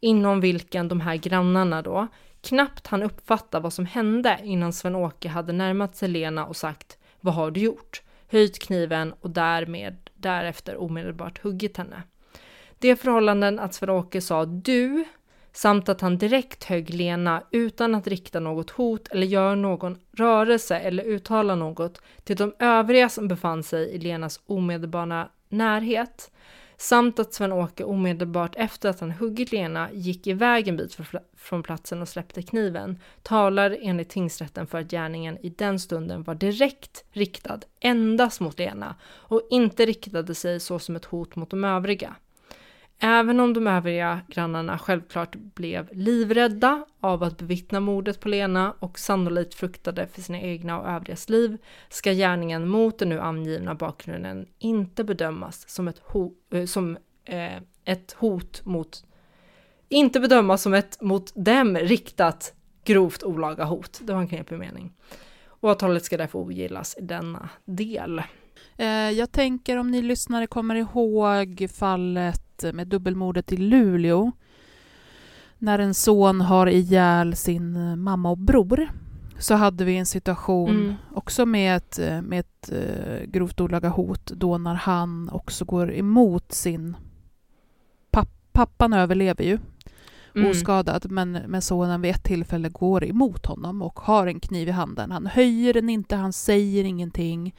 inom vilken de här grannarna då knappt han uppfatta vad som hände innan Sven-Åke hade närmat sig Lena och sagt Vad har du gjort? Höjt kniven och därmed därefter omedelbart huggit henne. Det förhållanden att Sven-Åke sa du samt att han direkt högg Lena utan att rikta något hot eller göra någon rörelse eller uttala något till de övriga som befann sig i Lenas omedelbara närhet samt att Sven-Åke omedelbart efter att han huggit Lena gick iväg en bit från platsen och släppte kniven talar enligt tingsrätten för att gärningen i den stunden var direkt riktad endast mot Lena och inte riktade sig så som ett hot mot de övriga. Även om de övriga grannarna självklart blev livrädda av att bevittna mordet på Lena och sannolikt fruktade för sina egna och övrigas liv ska gärningen mot den nu angivna bakgrunden inte bedömas som ett, ho eh, som, eh, ett hot mot inte bedömas som ett mot dem riktat grovt olaga hot. Det var en knepig mening. Åtalet ska därför ogillas i denna del. Eh, jag tänker om ni lyssnare kommer ihåg fallet med dubbelmordet i Luleå när en son har ihjäl sin mamma och bror så hade vi en situation mm. också med ett, med ett grovt olaga hot då när han också går emot sin... Papp, pappan överlever ju mm. oskadad men, men sonen vid ett tillfälle går emot honom och har en kniv i handen. Han höjer den inte, han säger ingenting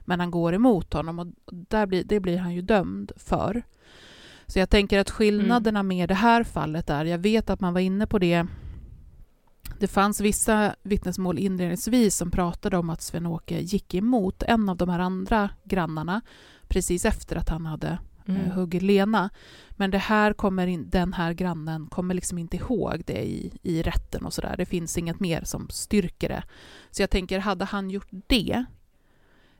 men han går emot honom och där blir, det blir han ju dömd för. Så jag tänker att skillnaderna mm. med det här fallet är, jag vet att man var inne på det, det fanns vissa vittnesmål inledningsvis som pratade om att Sven-Åke gick emot en av de här andra grannarna precis efter att han hade eh, mm. huggit Lena. Men det här kommer in, den här grannen kommer liksom inte ihåg det i, i rätten och sådär. Det finns inget mer som styrker det. Så jag tänker, hade han gjort det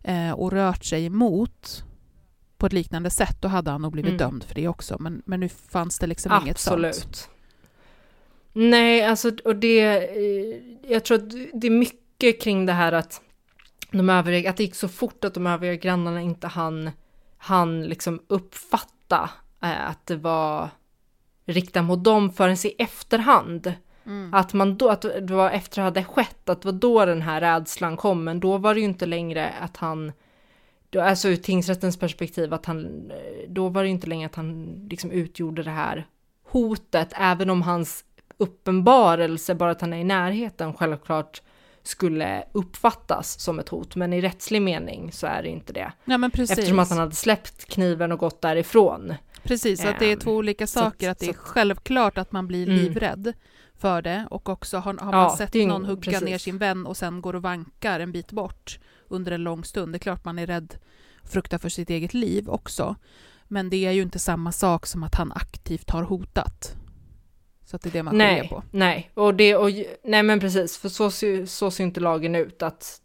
eh, och rört sig emot på ett liknande sätt, då hade han nog blivit mm. dömd för det också. Men, men nu fanns det liksom Absolut. inget sånt. Absolut. Nej, alltså och det, eh, jag tror att det är mycket kring det här att de övriga, att det gick så fort att de övriga grannarna inte hann, hann liksom uppfatta eh, att det var riktat mot dem förrän i efterhand. Mm. Att man då, att det var efter det hade skett, att det var då den här rädslan kom, men då var det ju inte längre att han då, alltså ur tingsrättens perspektiv, att han, då var det inte längre att han liksom utgjorde det här hotet, även om hans uppenbarelse, bara att han är i närheten, självklart skulle uppfattas som ett hot, men i rättslig mening så är det inte det. Ja, men precis. Eftersom att han hade släppt kniven och gått därifrån. Precis, att det är två ehm, olika saker, så, att det är så, självklart att man blir mm. livrädd för det och också har, har man ja, sett någon hugga precis. ner sin vän och sen går och vankar en bit bort under en lång stund. Det är klart man är rädd, fruktar för sitt eget liv också. Men det är ju inte samma sak som att han aktivt har hotat. Så att det är det man nej, på. Nej, och det, och, nej men precis, för så, så ser inte lagen ut att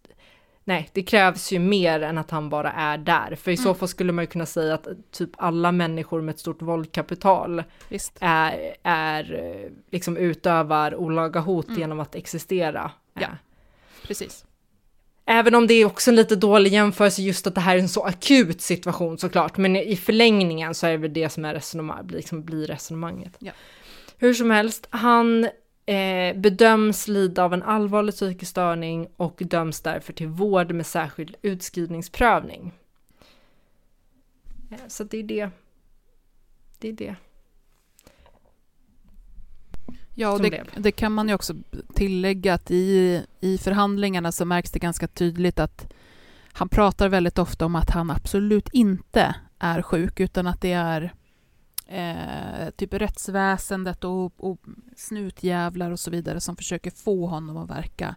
nej, det krävs ju mer än att han bara är där. För i mm. så fall skulle man ju kunna säga att typ alla människor med ett stort våldkapital är, är, liksom utövar olaga hot mm. genom att existera. Ja, precis. Även om det är också en lite dålig jämförelse just att det här är en så akut situation såklart, men i förlängningen så är det väl det som är resonemang, liksom blir resonemanget. Ja. Hur som helst, han eh, bedöms lida av en allvarlig psykisk störning och döms därför till vård med särskild utskrivningsprövning. Eh, så det är det. Det är det. Ja, och det, det, kan man ju också tillägga att i, i förhandlingarna så märks det ganska tydligt att han pratar väldigt ofta om att han absolut inte är sjuk, utan att det är eh, typ rättsväsendet och, och snutjävlar och så vidare som försöker få honom att verka,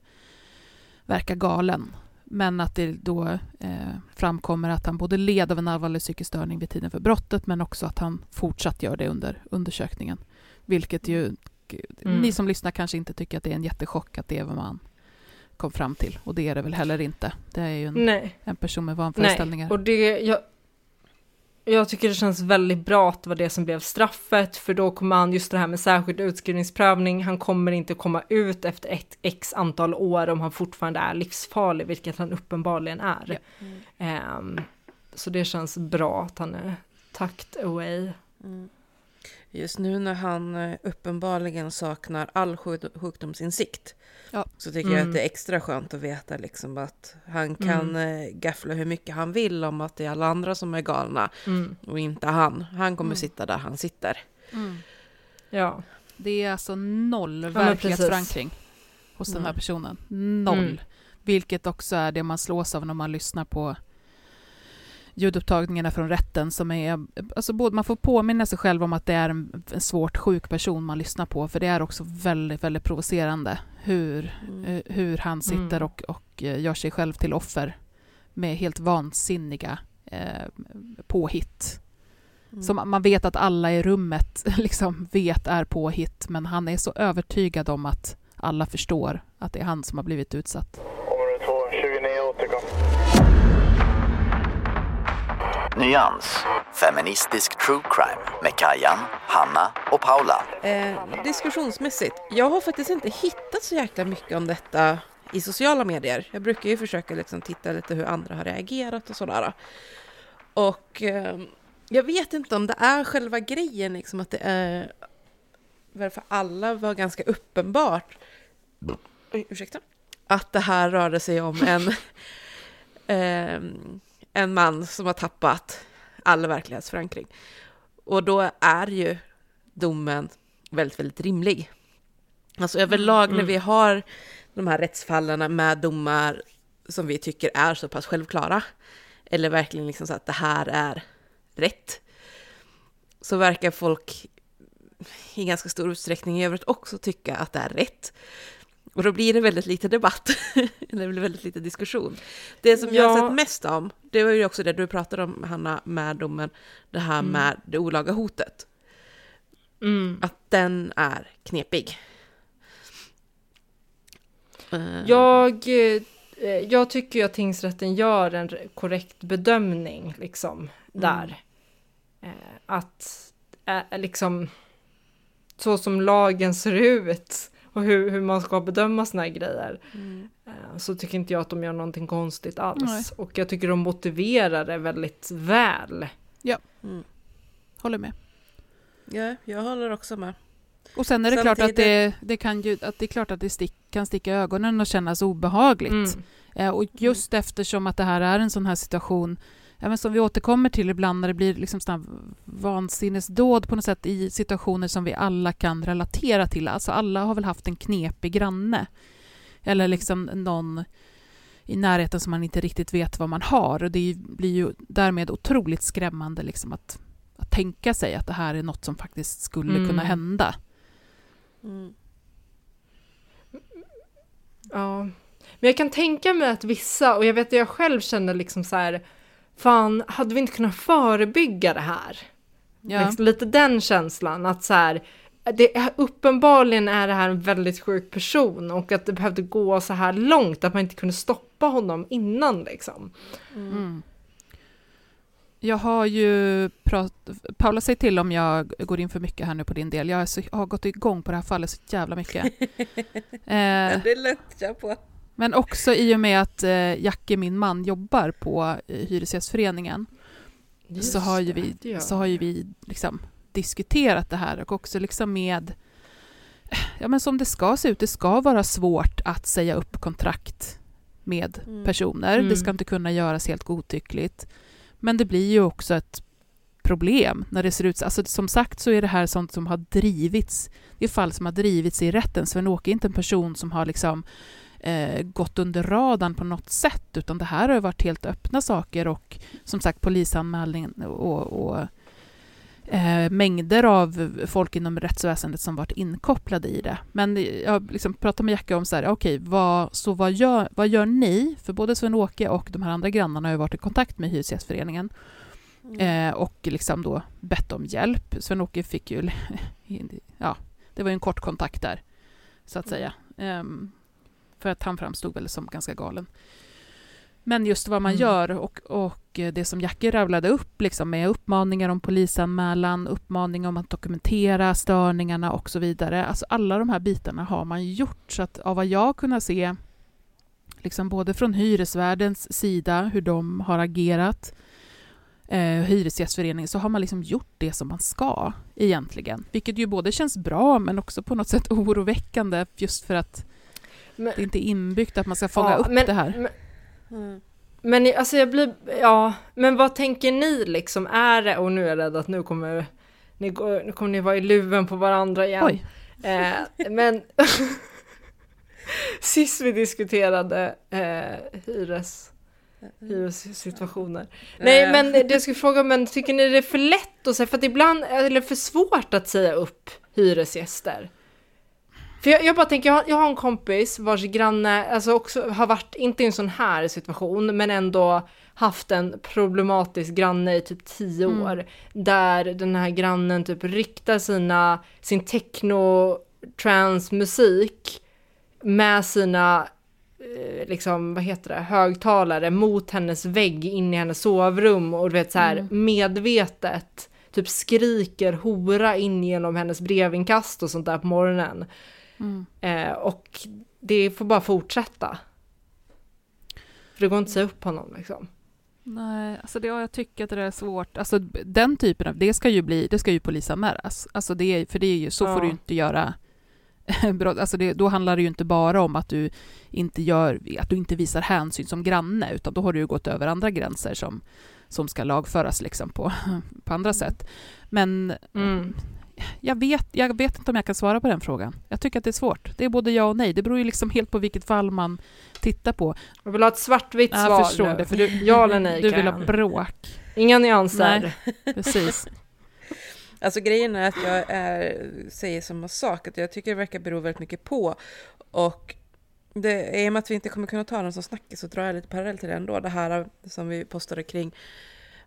verka galen. Men att det då eh, framkommer att han både led av en allvarlig psykisk störning vid tiden för brottet men också att han fortsatt gör det under undersökningen. Vilket ju mm. ni som lyssnar kanske inte tycker att det är en jättechock att det är vad man kom fram till. Och det är det väl heller inte. Det är ju en, en person med vanföreställningar. Nej, och det, jag, jag tycker det känns väldigt bra att det var det som blev straffet, för då kommer han, just det här med särskild utskrivningsprövning, han kommer inte komma ut efter ett x antal år om han fortfarande är livsfarlig, vilket han uppenbarligen är. Ja. Mm. Um, så det känns bra att han är tucked away. Mm. Just nu när han eh, uppenbarligen saknar all sjuk- sjukdomsinsikt Ja. så tycker jag Mm. att det är extra skönt att veta liksom att han kan eh, gaffla hur mycket han vill om att det är alla andra som är galna Mm. och inte han. Han kommer Mm. sitta där han sitter. Ja. Det är alltså noll verklighetsförankring hos den här Mm. personen. Noll. Mm. Vilket också är det man slås av när man lyssnar på ljudupptagningarna från rätten som är, alltså både, man får påminna sig själv om att det är en, en svårt sjuk person man lyssnar på, för det är också väldigt, väldigt provocerande hur, Mm. eh, hur han sitter Mm. och, och eh, gör sig själv till offer med helt vansinniga eh, påhitt. Mm. Som man vet att alla i rummet liksom vet är påhitt, men han är så övertygad om att alla förstår att det är han som har blivit utsatt. Område 2, 29 återkom. Nyans. Feministisk true crime med Kajan, Hanna och Paula. Eh, diskussionsmässigt, jag har faktiskt inte hittat så jäkla mycket om detta i sociala medier. Jag brukar ju försöka liksom titta lite hur andra har reagerat och sådär. Och eh, jag vet inte om det är själva grejen, liksom att det är... Varför alla var ganska uppenbart... Oj, ursäkta. Att det här rörde sig om en... eh, en man som har tappat all verklighetsförankring. Och då är ju domen väldigt, väldigt rimlig. Alltså överlag när Mm. vi har de här rättsfallen med domar som vi tycker är så pass självklara, eller verkligen liksom så att det här är rätt, så verkar folk i ganska stor utsträckning i övrigt också tycka att det är rätt. Och då blir det väldigt lite debatt, blir väldigt lite diskussion. Det som jag har Ja. sett mest om, det var ju också det du pratade om, Hanna, med domen, det här Mm. med det olaga hotet. Mm. Att den är knepig. Eh, Jag, eh, jag tycker ju att tingsrätten gör en re- korrekt bedömning liksom där. Eh, Att liksom så som lagen ser ut och hur, hur man ska bedöma såna här grejer Mm. eh, så tycker inte jag att de gör någonting konstigt alls. Nej. Och jag tycker de motiverar det väldigt väl. Mm. Håller med. Ja, jag håller också med. Och sen är det klart att det, det, kan ju, att det är klart att det stick, kan sticka i ögonen och kännas obehagligt. Mm. Eh, och just eftersom att det här är en sån här situation ja, men som vi återkommer till ibland när det blir liksom vansinnesdåd på något sätt i situationer som vi alla kan relatera till. Alltså alla har väl haft en knepig granne. Eller liksom någon i närheten som man inte riktigt vet vad man har. Och det blir ju därmed otroligt skrämmande liksom att, att tänka sig att det här är något som faktiskt skulle Mm. kunna hända. Mm. Ja, men jag kan tänka mig att vissa, och jag vet att jag själv känner liksom så här, fan, hade vi inte kunnat förebygga det här? Ja. Liksom Lite den känslan, att så här, det är, uppenbarligen är det här en väldigt sjuk person och att det behövde gå så här långt att man inte kunde stoppa honom innan liksom. Mm. Jag har ju pratat... Paula, säg till om jag går in för mycket här nu på din del. Jag, är så, jag har gått igång på det här fallet så jävla mycket. eh, Det är lätt jag på. Men också i och med att eh, Jacke, min man, jobbar på eh, Hyresgästföreningen så har ju vi, det så har ju vi liksom diskuterat det här och också liksom med ja, men som det ska se ut. Det ska vara svårt att säga upp kontrakt med Mm. personer. Mm. Det ska inte kunna göras helt godtyckligt. Men det blir ju också ett problem när det ser ut så. Alltså, som sagt så är det här sånt som har drivits. Det är fall som har drivits i rätten. Sven-Åke är inte en person som har liksom eh, gått under radarn på något sätt, utan det här har varit helt öppna saker och som sagt polisanmälning och, och eh, mängder av folk inom rättsväsendet som varit inkopplade i det. Men jag liksom pratade med Jacke om så här, okej, vad, så vad gör, vad gör ni? För både Sven-Åke och de här andra grannarna har ju varit i kontakt med Hyresgästföreningen eh, och liksom då bett om hjälp. Sven-Åke fick ju, ja, det var ju en kort kontakt där, så att säga. Ehm, för att han framstod väl som ganska galen. Men just vad man Mm. gör och, och det som Jackie ravlade upp liksom med uppmaningar om polisanmälan, uppmaning om att dokumentera störningarna och så vidare. Alltså alla de här bitarna har man gjort. Så att av vad jag kunnat se, liksom både från hyresvärdens sida, hur de har agerat, eh, hyresgästföreningen så har man liksom gjort det som man ska egentligen. Vilket ju både känns bra men också på något sätt oroväckande just för att Men- det inte är inbyggt att man ska fånga Ja, upp men- det här. men- Mm. Men alltså jag blir, ja, men vad tänker ni liksom? Är det, och nu är jag rädd att nu kommer ni, nu kommer ni vara i luven på varandra igen. Oj. Eh, men sist vi diskuterade eh, hyres, hyressituationer. Nej Eh. men det jag skulle fråga, men tycker ni det är för lätt att säga, för att ibland är det för svårt att säga upp hyresgäster? För jag, jag bara tänker, jag har, jag har en kompis vars granne, alltså också har varit, inte i en sån här situation, men ändå haft en problematisk granne i typ tio Mm. år. Där den här grannen typ riktar sina, sin techno trance musik med sina eh, liksom, vad heter det, högtalare mot hennes vägg in i hennes sovrum och du vet så här Mm. medvetet typ skriker hora in genom hennes brevinkast och sånt där på morgonen. Mm. Eh, och det får bara fortsätta. För det går inte att säga upp honom liksom. Nej, alltså det, ja, jag tycker att det är svårt. Alltså den typen av, det ska ju bli, det ska ju polisanmälas. Alltså det, för det är ju, så Ja. får du inte göra brott. Alltså det, då handlar det ju inte bara om att du inte gör, att du inte visar hänsyn som granne, utan då har du ju gått över andra gränser som, som ska lagföras liksom på, på andra sätt. Men Mm. Jag vet, jag vet inte om jag kan svara på den frågan. Jag tycker att det är svårt. Det är både ja och nej. Det beror ju liksom helt på vilket fall man tittar på. Jag vill ha ett svartvitt Jag svar förstår nu. det, för du, Ja eller nej du vill ha bråk. Inga nyanser. Nej, precis. Alltså grejen är att jag är, säger samma sak, att jag tycker det verkar bero väldigt mycket på. Och det, i och med att vi inte kommer kunna ta den som snackis så drar jag lite parallell till det ändå. Det här som vi postade kring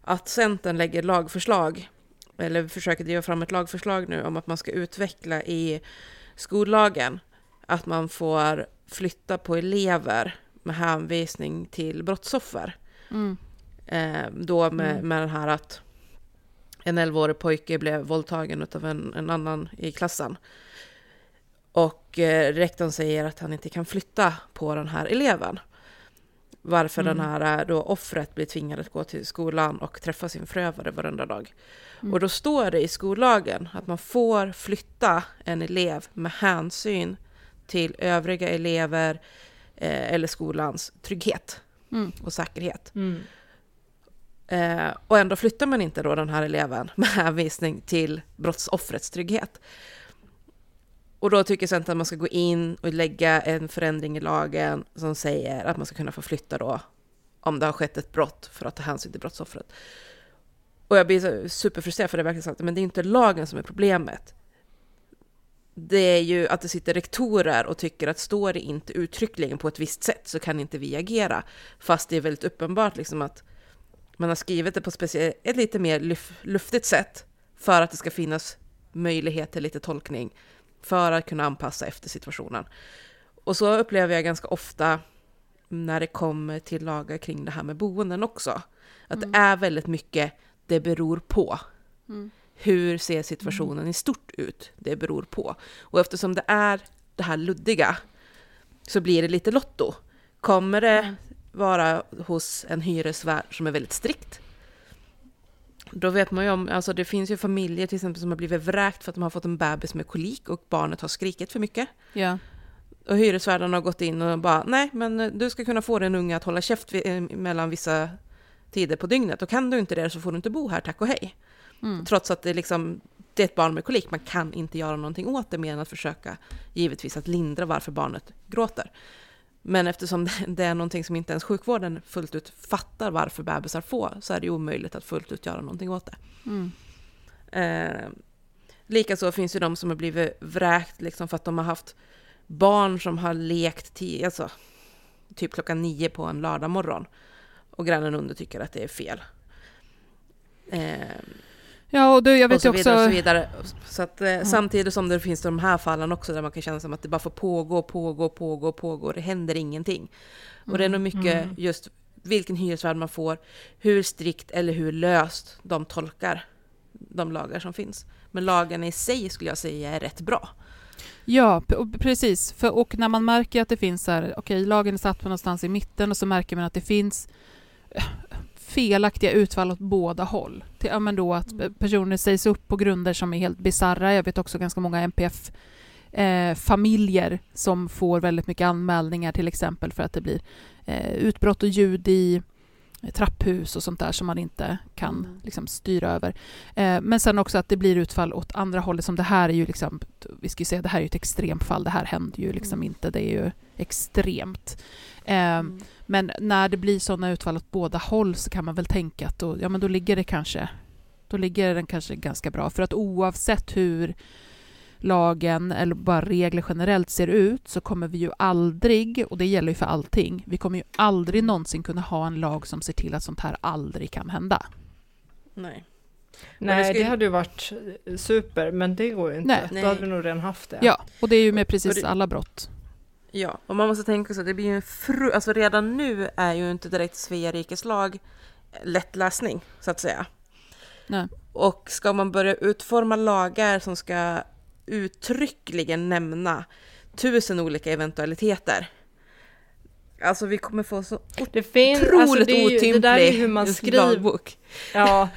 att Centern lägger lagförslag, eller försöker driva fram ett lagförslag nu om att man ska utveckla i skollagen att man får flytta på elever med hänvisning till brottsoffer. Mm. Eh, då med, Mm. med den här att en 11-årig pojke blev våldtagen av en, en annan i klassen. Och eh, rektorn säger att han inte kan flytta på den här eleven. Varför Mm. den här eh, då offret blir tvingad att gå till skolan och träffa sin förövare varenda dag. Mm. Och då står det i skollagen att man får flytta en elev med hänsyn till övriga elever eh, eller skolans trygghet Mm. och säkerhet. Mm. Eh, och ändå flyttar man inte då den här eleven med hänvisning till brottsoffrets trygghet. Och då tycker Centern att man ska gå in och lägga en förändring i lagen som säger att man ska kunna få flytta då om det har skett ett brott för att ta hänsyn till brottsoffret. Och jag blir superfrustrerad för det är verkligen sant, men det är inte lagen som är problemet. Det är ju att det sitter rektorer och tycker att står det inte uttryckligen på ett visst sätt så kan inte vi agera. Fast det är väldigt uppenbart liksom att man har skrivit det på ett lite mer luftigt sätt för att det ska finnas möjlighet till lite tolkning för att kunna anpassa efter situationen. Och så upplever jag ganska ofta när det kommer till lagar kring det här med boenden också. Att det är väldigt mycket det beror på. Mm. Hur ser situationen i stort ut? Det beror på. Och eftersom det är det här luddiga så blir det lite lotto. Kommer det vara hos en hyresvärd som är väldigt strikt? Då vet man ju om, alltså det finns ju familjer till exempel som har blivit vräkt för att de har fått en bebis med kolik och barnet har skrikit för mycket. Ja. Och hyresvärden har gått in och bara, nej men du ska kunna få din unge att hålla käft eh, mellan vissa tider på dygnet. Och kan du inte det så får du inte bo här, tack och hej. Mm. Trots att det, är liksom, det är ett barn med kolik, man kan inte göra någonting åt det mer än att försöka givetvis att lindra varför barnet gråter. Men eftersom det- det är någonting som inte ens sjukvården fullt ut fattar varför bebisar får, så är det omöjligt att fullt ut göra någonting åt det. Mm. Eh, Likaså finns ju de som har blivit vräkt liksom för att de har haft barn som har lekt tio, alltså, typ klockan nio på en lördag morgon. Och grannen under tycker att det är fel. Eh, Ja, och du, jag och vet så ju också... vidare, och så vidare. Så att, eh, Samtidigt som det finns de här fallen också där man kan känna som att det bara får pågå, pågå, pågå, pågå. Det händer ingenting. Och det är nog mycket Mm. just vilken hyresvärd man får, hur strikt eller hur löst de tolkar de lagar som finns. Men lagarna i sig skulle jag säga är rätt bra. Ja, och precis. För, och när man märker att det finns så här, okej, lagen är satt på någonstans i mitten och så märker man att det finns felaktiga utfall åt båda håll. Till, ja, men då att Mm. personer sägs upp på grunder som är helt bizarra. Jag vet också ganska många MPF eh, familjer som får väldigt mycket anmälningar till exempel för att det blir eh, utbrott och ljud i trapphus och sånt där som man inte kan Mm. liksom, styra över. Eh, men sen också att det blir utfall åt andra hållet som det här är ju liksom, vi ska säga det här är ett extremfall, det här händer ju liksom Mm. inte, det är ju extremt. Eh, Mm. men när det blir sådana utfall åt båda håll så kan man väl tänka att då, ja, men då ligger det kanske då ligger den kanske ganska bra. För att oavsett hur lagen eller bara regler generellt ser ut så kommer vi ju aldrig, och det gäller ju för allting, vi kommer ju aldrig någonsin kunna ha en lag som ser till att sånt här aldrig kan hända. Nej. Men det Nej, ska det hade ju varit super, men det går ju inte. Nej. Då hade vi nog redan haft det. Ja, och det är ju med precis det- alla brott. Ja, och man måste tänka sig att det blir ju en fru... Alltså redan nu är ju inte direkt Svea rikes lag lätt läsning, så att säga. Nej. Och ska man börja utforma lagar som ska uttryckligen nämna tusen olika eventualiteter. Alltså vi kommer få så Det finns, otroligt alltså det, är ju, det där är hur man otymplig skriver. Ja,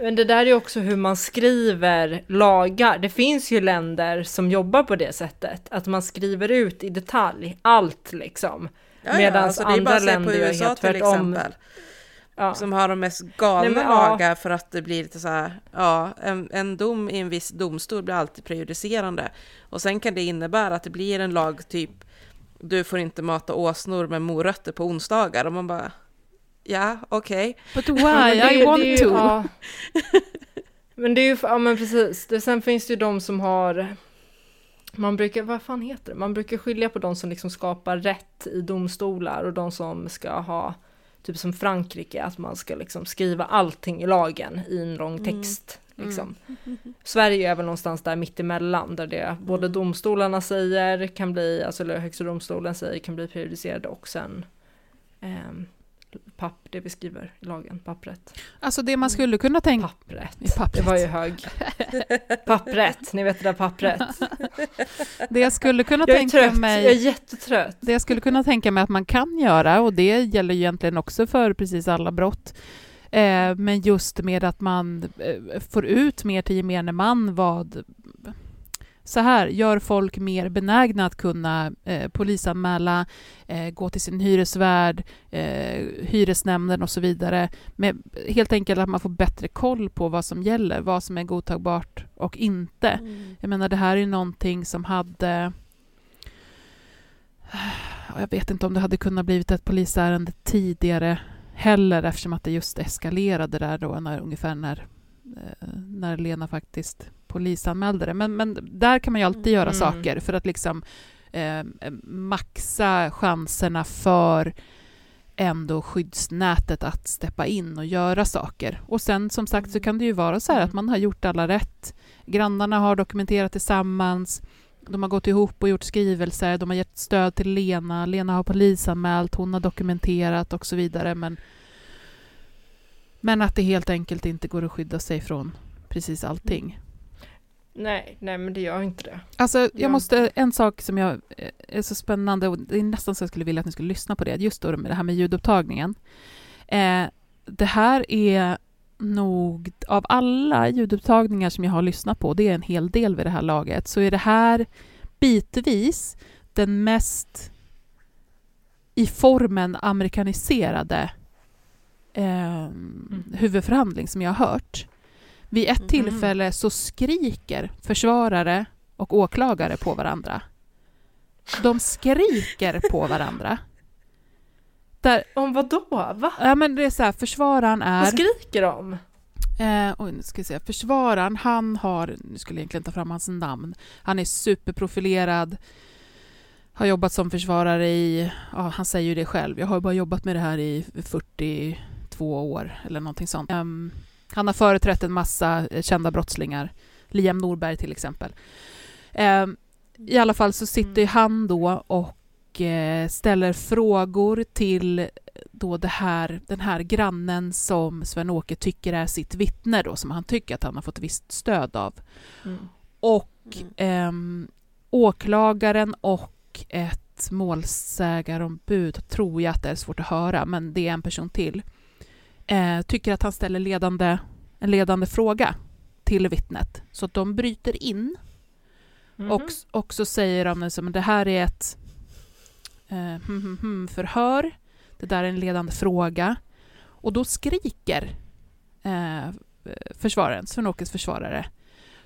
men det där är också hur man skriver lagar. Det finns ju länder som jobbar på det sättet, att man skriver ut i detalj allt liksom. Ja, ja, Medan alltså är bara andra länder gör helt tvärtom. exempel. Ja. Som har de mest galna Nej, men, ja. lagar för att det blir lite så här, ja, en, en dom i en viss domstol blir alltid prejudicerande. Och sen kan det innebära att det blir en lag typ, du får inte mata åsnor med morötter på onsdagar. Och man bara, ja, okej. But Ja, why? det- I want det to. Ja. Men det är ju, ja men precis, det, sen finns det ju de som har man brukar, vad fan heter det? Man brukar skilja på de som liksom skapar rätt i domstolar och de som ska ha, typ som Frankrike, att man ska liksom skriva allting i lagen i en lång Mm. text. Liksom. Sverige är väl någonstans där mittemellan, där det både domstolarna säger kan bli, alltså eller högsta domstolen säger kan bli prejudicerade och sen ehm, papp, det vi skriver i lagen, pappret. Alltså det man skulle kunna tänka... Pappret. Pappret. Det var ju hög. pappret, ni vet det där pappret. Det jag skulle kunna Jag tänka trött, mig... jag är jättetrött. Det jag skulle kunna tänka mig att man kan göra, och det gäller egentligen också för precis alla brott, eh, men just med att man eh, får ut mer till gemene man vad... Så här, gör folk mer benägna att kunna eh, polisanmäla, eh, gå till sin hyresvärd, eh, hyresnämnden och så vidare. Med, helt enkelt att man får bättre koll på vad som gäller, vad som är godtagbart och inte. Mm. Jag menar, det här är ju någonting som hade... Jag vet inte om det hade kunnat blivit ett polisärende tidigare heller eftersom att det just eskalerade där då när, ungefär när, när Lena faktiskt polisanmälde det. Men, men där kan man ju alltid göra Mm. saker för att liksom eh, maxa chanserna för ändå skyddsnätet att steppa in och göra saker. Och sen som sagt så kan det ju vara så här att man har gjort alla rätt. Grannarna har dokumenterat tillsammans. De har gått ihop och gjort skrivelser. De har gett stöd till Lena. Lena har polisanmält. Hon har dokumenterat och så vidare. Men, men att det helt enkelt inte går att skydda sig från precis allting. Nej, nej men det gör inte det. Alltså, jag Ja. måste, en sak som jag eh, är så spännande och det är nästan så jag skulle vilja att ni skulle lyssna på det, just då med det här med ljudupptagningen. Eh, det här är nog, av alla ljudupptagningar som jag har lyssnat på, det är en hel del vid det här laget, så är det här bitvis den mest i formen amerikaniserade eh, huvudförhandling som jag har hört. Vid ett Mhm. tillfälle så skriker försvarare och åklagare på varandra. De skriker på varandra. Där, Om vad då? Va? ja, men det är så här, försvararen är... Vad skriker de? Eh, oj, nu ska vi se. Försvararen, han har, nu skulle jag egentligen ta fram hans namn, han är superprofilerad, har jobbat som försvarare i, ja, han säger ju det själv, jag har bara jobbat med det här i 42 år eller någonting sånt. Ehm, han har företrätt en massa eh, kända brottslingar, Liam Norberg till exempel. Ehm, I alla fall så sitter ju han då och eh, ställer frågor till då det här, den här grannen som Sven-Åke tycker är sitt vittne då, som han tycker att han har fått visst stöd av. Mm. Och ehm, åklagaren och ett målsägarombud, tror jag att det är svårt att höra, men det är en person till, eh, tycker att han ställer ledande, en ledande fråga till vittnet. Så att de bryter in Mhm. och, och så säger de att det här är ett eh, hmm, hmm, förhör, det där är en ledande fråga. Och då skriker eh, försvararen, Sven-Åkes försvarare.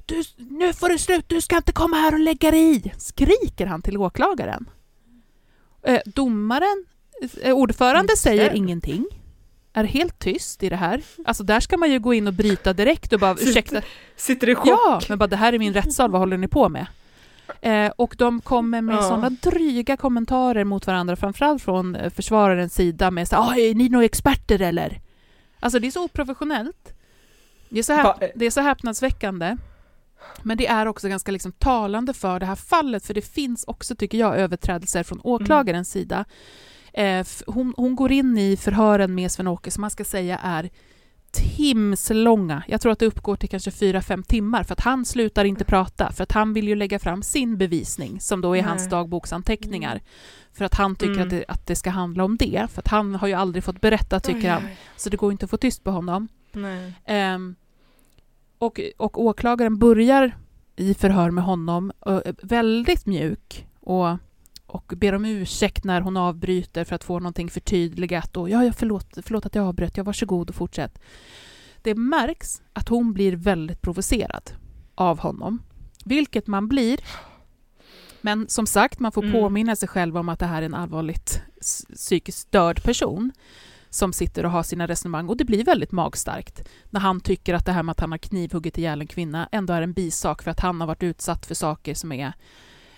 Du, nu får det slut, du ska inte komma här och lägga dig i! Skriker han till åklagaren. Eh, domaren, eh, ordförande säger ingenting. Är helt tyst i det här. Alltså där ska man ju gå in och bryta direkt och bara ursäkta. Sitter i chock. Ja, men bara det här är min rättssal, vad håller ni på med? Eh, och de kommer med Ja. sådana dryga kommentarer mot varandra, framförallt från eh, försvararens sida med så här, "Ah, är ni några experter eller? Alltså det är så oprofessionellt. Det är så, häp- det är så häpnadsväckande. Men det är också ganska liksom talande för det här fallet, för det finns också, tycker jag, överträdelser från åklagarens sida. Eh, hon, hon går in i förhören med Sven-Åke, som man ska säga är timslånga. Jag tror att det uppgår till kanske fyra fem timmar, för att han slutar inte prata, för att han vill ju lägga fram sin bevisning, som då är hans Nej. dagboksanteckningar. För att han tycker Mm. att, det, att det ska handla om det, för att han har ju aldrig fått berätta, tycker Oj, han. oj. Så det går inte att få tyst på honom. Nej. Ehm, och, och åklagaren börjar i förhör med honom eh, väldigt mjuk och, och ber om ursäkt när hon avbryter för att få någonting förtydligat. Och, ja, ja, förlåt, förlåt att jag avbröt, ja, varsågod och fortsätt. Det märks att hon blir väldigt provocerad av honom, vilket man blir. Men som sagt, man får Mm. påminna sig själv om att det här är en allvarligt psykiskt störd person som sitter och har sina resonemang och det blir väldigt magstarkt när han tycker att det här med att han har knivhuggit ihjäl en kvinna ändå är en bisak för att han har varit utsatt för saker som är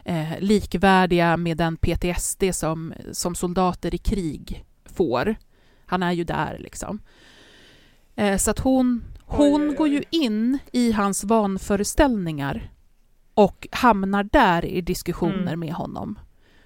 eh, likvärdiga med den PTSD som, som soldater i krig får. Han är ju där liksom. Eh, så att hon, hon Oj, oj, går ju in i hans vanföreställningar och hamnar där i diskussioner Mm. med honom.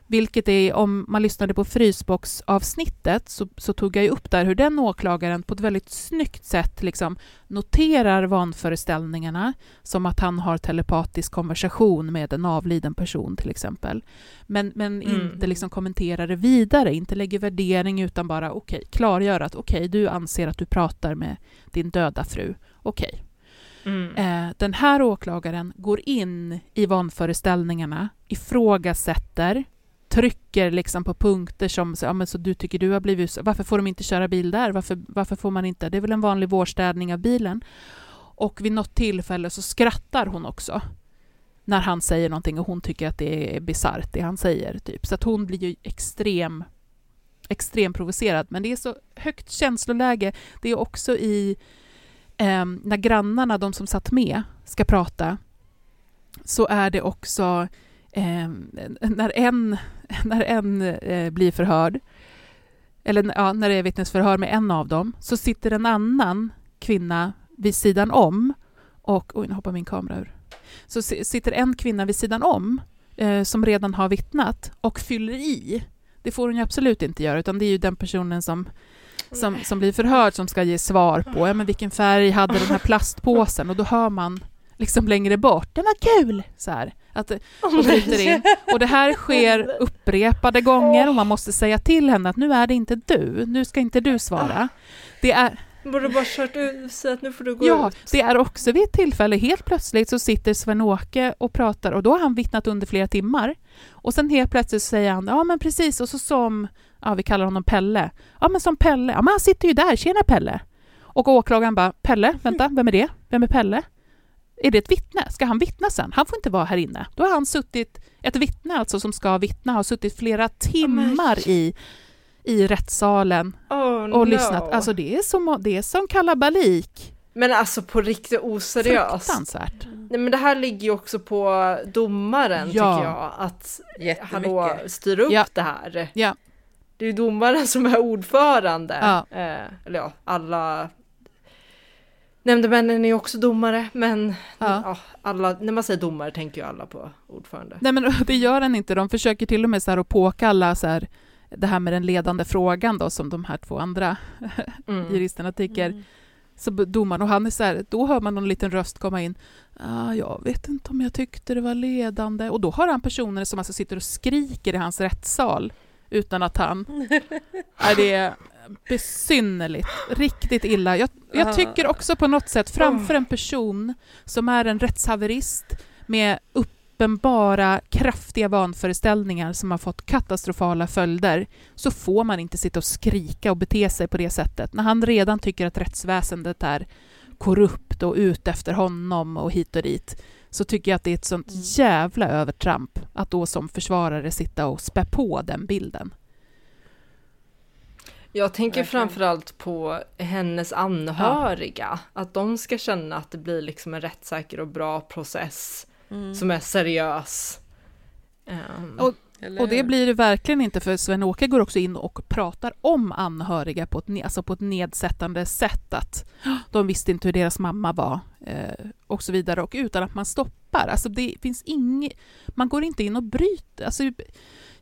Vilket är, om man lyssnade på Frysbox-avsnittet så, så tog jag ju upp där hur den åklagaren på ett väldigt snyggt sätt liksom noterar vanföreställningarna som att han har telepatisk konversation med en avliden person till exempel. Men, men Mm. inte liksom kommenterar det vidare, inte lägger värdering utan bara okej, klargör att okej, du anser att du pratar med din döda fru. Okej. Mm. Eh, den här åklagaren går in i vanföreställningarna, ifrågasätter, trycker liksom på punkter som så, ja, men så du tycker du har blivit Varför får de inte köra bil där? Varför, varför får man inte? Det är väl en vanlig vårstädning av bilen. Och vid något tillfälle så skrattar hon också när han säger någonting och hon tycker att det är bisarrt det han säger. Typ. Så att hon blir ju extrem, extrem provocerad. Men det är så högt känsloläge. Det är också i eh, när grannarna, de som satt med, ska prata så är det också ehm, när en, när en eh, blir förhörd, eller ja, när det är vittnesförhör med en av dem, så sitter en annan kvinna vid sidan om och... Oj, nu hoppar min kamera ur. Så si- sitter en kvinna vid sidan om eh, som redan har vittnat och fyller i. Det får hon absolut inte göra, utan det är ju den personen som som, som blir förhörd som ska ge svar på ja, men vilken färg hade den här plastpåsen och då hör man liksom längre bort, den var kul! Så här, att, och bryter in. Och det här sker upprepade gånger och man måste säga till henne att nu är det inte du, nu ska inte du svara. Det är, Borde bara kört ut säga att nu får du gå ja, ut. det är också vid ett tillfälle, helt plötsligt så sitter Sven-Åke och pratar och då har han vittnat under flera timmar. Och sen helt plötsligt säger han, ja men precis, och så som, ja vi kallar honom Pelle, ja men som Pelle, ja men han sitter ju där, tjena Pelle. Och åklagaren bara, Pelle, vänta, vem är det? Vem är Pelle? Är det ett vittne? Ska han vittna sen? Han får inte vara här inne. Då har han suttit, ett vittne alltså som ska vittna, har suttit flera timmar i, i rättssalen Oh, och no. lyssnat. Alltså det är som, det är som kalabalik. Men alltså på riktigt oseriöst. Fruktansvärt. Nej men det här ligger ju också på domaren Ja. tycker jag. Att Jättemycket. hallå, styra upp Ja. det här. Ja. Det är ju domaren som är ordförande. Ja. Eh, eller ja, alla Nämndemännen är också domare, men Ja. ja, alla, när man säger domare tänker ju alla på ordförande. Nej men det gör den inte. De försöker till och med så här att påkalla så här, det här med den ledande frågan då som de här två andra Mm. juristerna tycker. Så b- domaren, och han är så här, då hör man någon liten röst komma in. Ah, jag vet inte om jag tyckte det var ledande. Och då har han personer som alltså sitter och skriker i hans rättssal utan att han... Nej, det är, besynnerligt. Riktigt illa. Jag, jag Ja. tycker också på något sätt, framför en person som är en rättshaverist med uppenbara kraftiga vanföreställningar som har fått katastrofala följder, så får man inte sitta och skrika och bete sig på det sättet. När han redan tycker att rättsväsendet är korrupt och ute efter honom och hit och dit, så tycker jag att det är ett sånt jävla övertramp att då som försvarare sitta och spä på den bilden. Jag tänker Verkligen. framförallt på hennes anhöriga. Att de ska känna att det blir liksom en rättssäker och bra process Mm. som är seriös. Ehm, Och, och det blir det verkligen inte för Sven-Åke går också in och pratar om anhöriga på ett, alltså på ett nedsättande sätt. Att "Åh, de visste inte hur deras mamma var eh, och så vidare. Och utan att man stoppar. Alltså det finns inget, man går inte in och bryter. Alltså,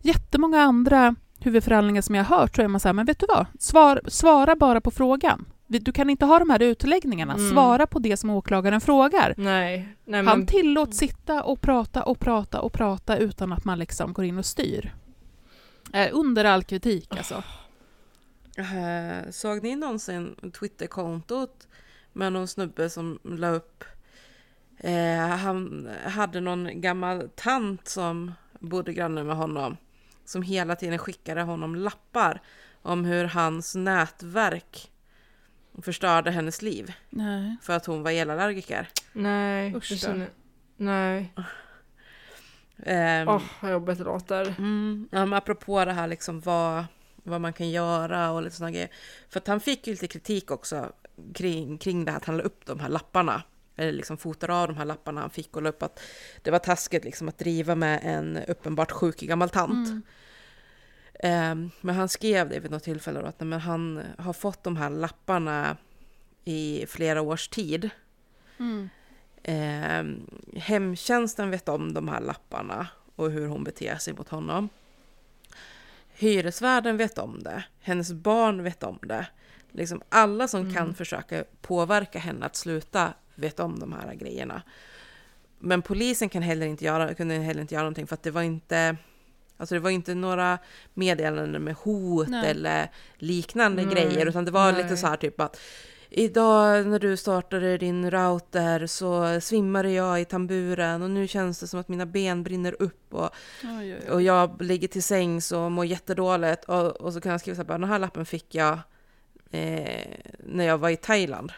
jättemånga andra huvudförhandlingar som jag har hört så är man så här, men vet du vad? Svar, svara bara på frågan. Du kan inte ha de här utläggningarna. Mm. Svara på det som åklagaren frågar. nej, nej Han men tillåts sitta och prata och prata och prata utan att man liksom går in och styr. Eh, under all kritik alltså. Eh, Såg ni någonsin Twitterkontot med någon snubbe som la upp eh, Han hade någon gammal tant som bodde granne med honom som hela tiden skickade honom lappar om hur hans nätverk förstörde hennes liv Nej. för att hon var elallergiker. nej, Usch då. känner, nej. Ehm, Åh, vad jobbigt det låter. Mm, ja, men apropå det här liksom vad, vad man kan göra och lite sådana grejer. För att han fick ju lite kritik också kring, kring det här att han la upp de här lapparna. Eller liksom fotade av de här lapparna han fick och la upp att det var taskigt liksom att driva med en uppenbart sjuk gammal tant. Mm. Ehm, men han skrev det vid något tillfälle då, att men han har fått de här lapparna i flera års tid. Mm. Eh, hemtjänsten vet om de här lapparna och hur hon beter sig mot honom. Hyresvärden vet om det. Hennes barn vet om det. Liksom alla som kan försöka påverka henne att sluta vet om de här grejerna. Men polisen kan heller inte göra, kunde heller inte göra någonting för att det var inte Alltså det var inte några meddelanden med hot Nej. eller liknande Nej, grejer utan det var nej. lite så här typ att Idag när du startade din router så svimmade jag i tamburen och nu känns det som att mina ben brinner upp och, Oj, oj, och jag ligger till sängs och mår jättedåligt. Och, och så kan jag skriva så här, den här lappen fick jag eh, när jag var i Thailand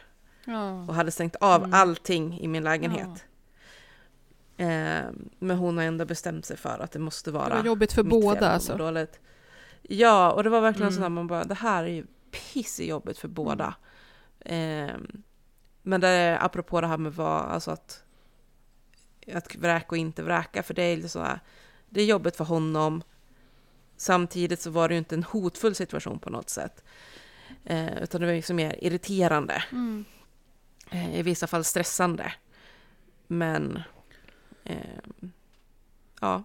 Ja. och hade stängt av Mm. allting i min lägenhet. Eh, men hon har ändå bestämt sig för att det måste vara Det var jobbigt för båda alltså. Dåligt. Ja, och det var verkligen Mm. sådär man bara, det här är ju pissjobbigt för båda. Eh, men det är apropå det här med vad, alltså att, att vräka och inte vräka, för det är lite sådär, det är jobbigt för honom. Samtidigt så var det ju inte en hotfull situation på något sätt. Eh, utan det var liksom mer irriterande. Mm. Eh, I vissa fall stressande. Men ja,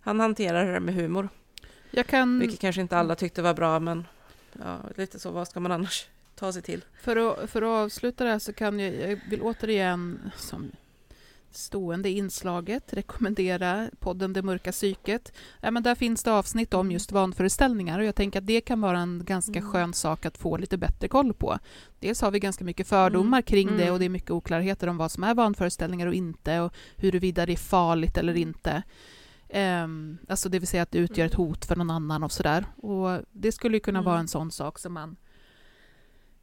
han hanterar det med humor. Jag kan, Vilket kanske inte alla tyckte var bra, men ja, lite så, vad ska man annars ta sig till? för, att, för att avsluta det här så kan jag, jag vill återigen som stående inslaget rekommendera podden Det mörka psyket. Ja, men där finns det avsnitt om just vanföreställningar och jag tänker att det kan vara en ganska Mm. skön sak att få lite bättre koll på. Dels har vi ganska mycket fördomar kring det Mm. och det är mycket oklarheter om vad som är vanföreställningar och inte och huruvida det är farligt eller inte. Um, alltså det vill säga att det utgör ett hot för någon annan och sådär. Och det skulle ju kunna vara Mm. en sån sak som man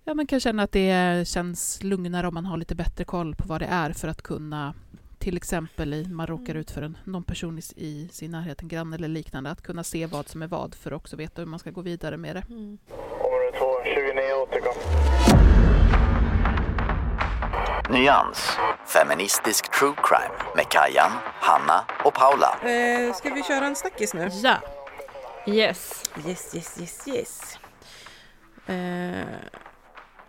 ja, man kan känna att det känns lugnare om man har lite bättre koll på vad det är för att kunna till exempel i, man råkar Mm. ut för en, någon person i, i sin närhet, en granne eller liknande, att kunna se vad som är vad för att också veta hur man ska gå vidare med det. Område 2, 29 återkom. Nyans. Feministisk true crime med Kajan, Hanna och Paula. Eh, ska vi köra en snackis nu? Ja, Yes. Yes, yes, yes, yes. Eh,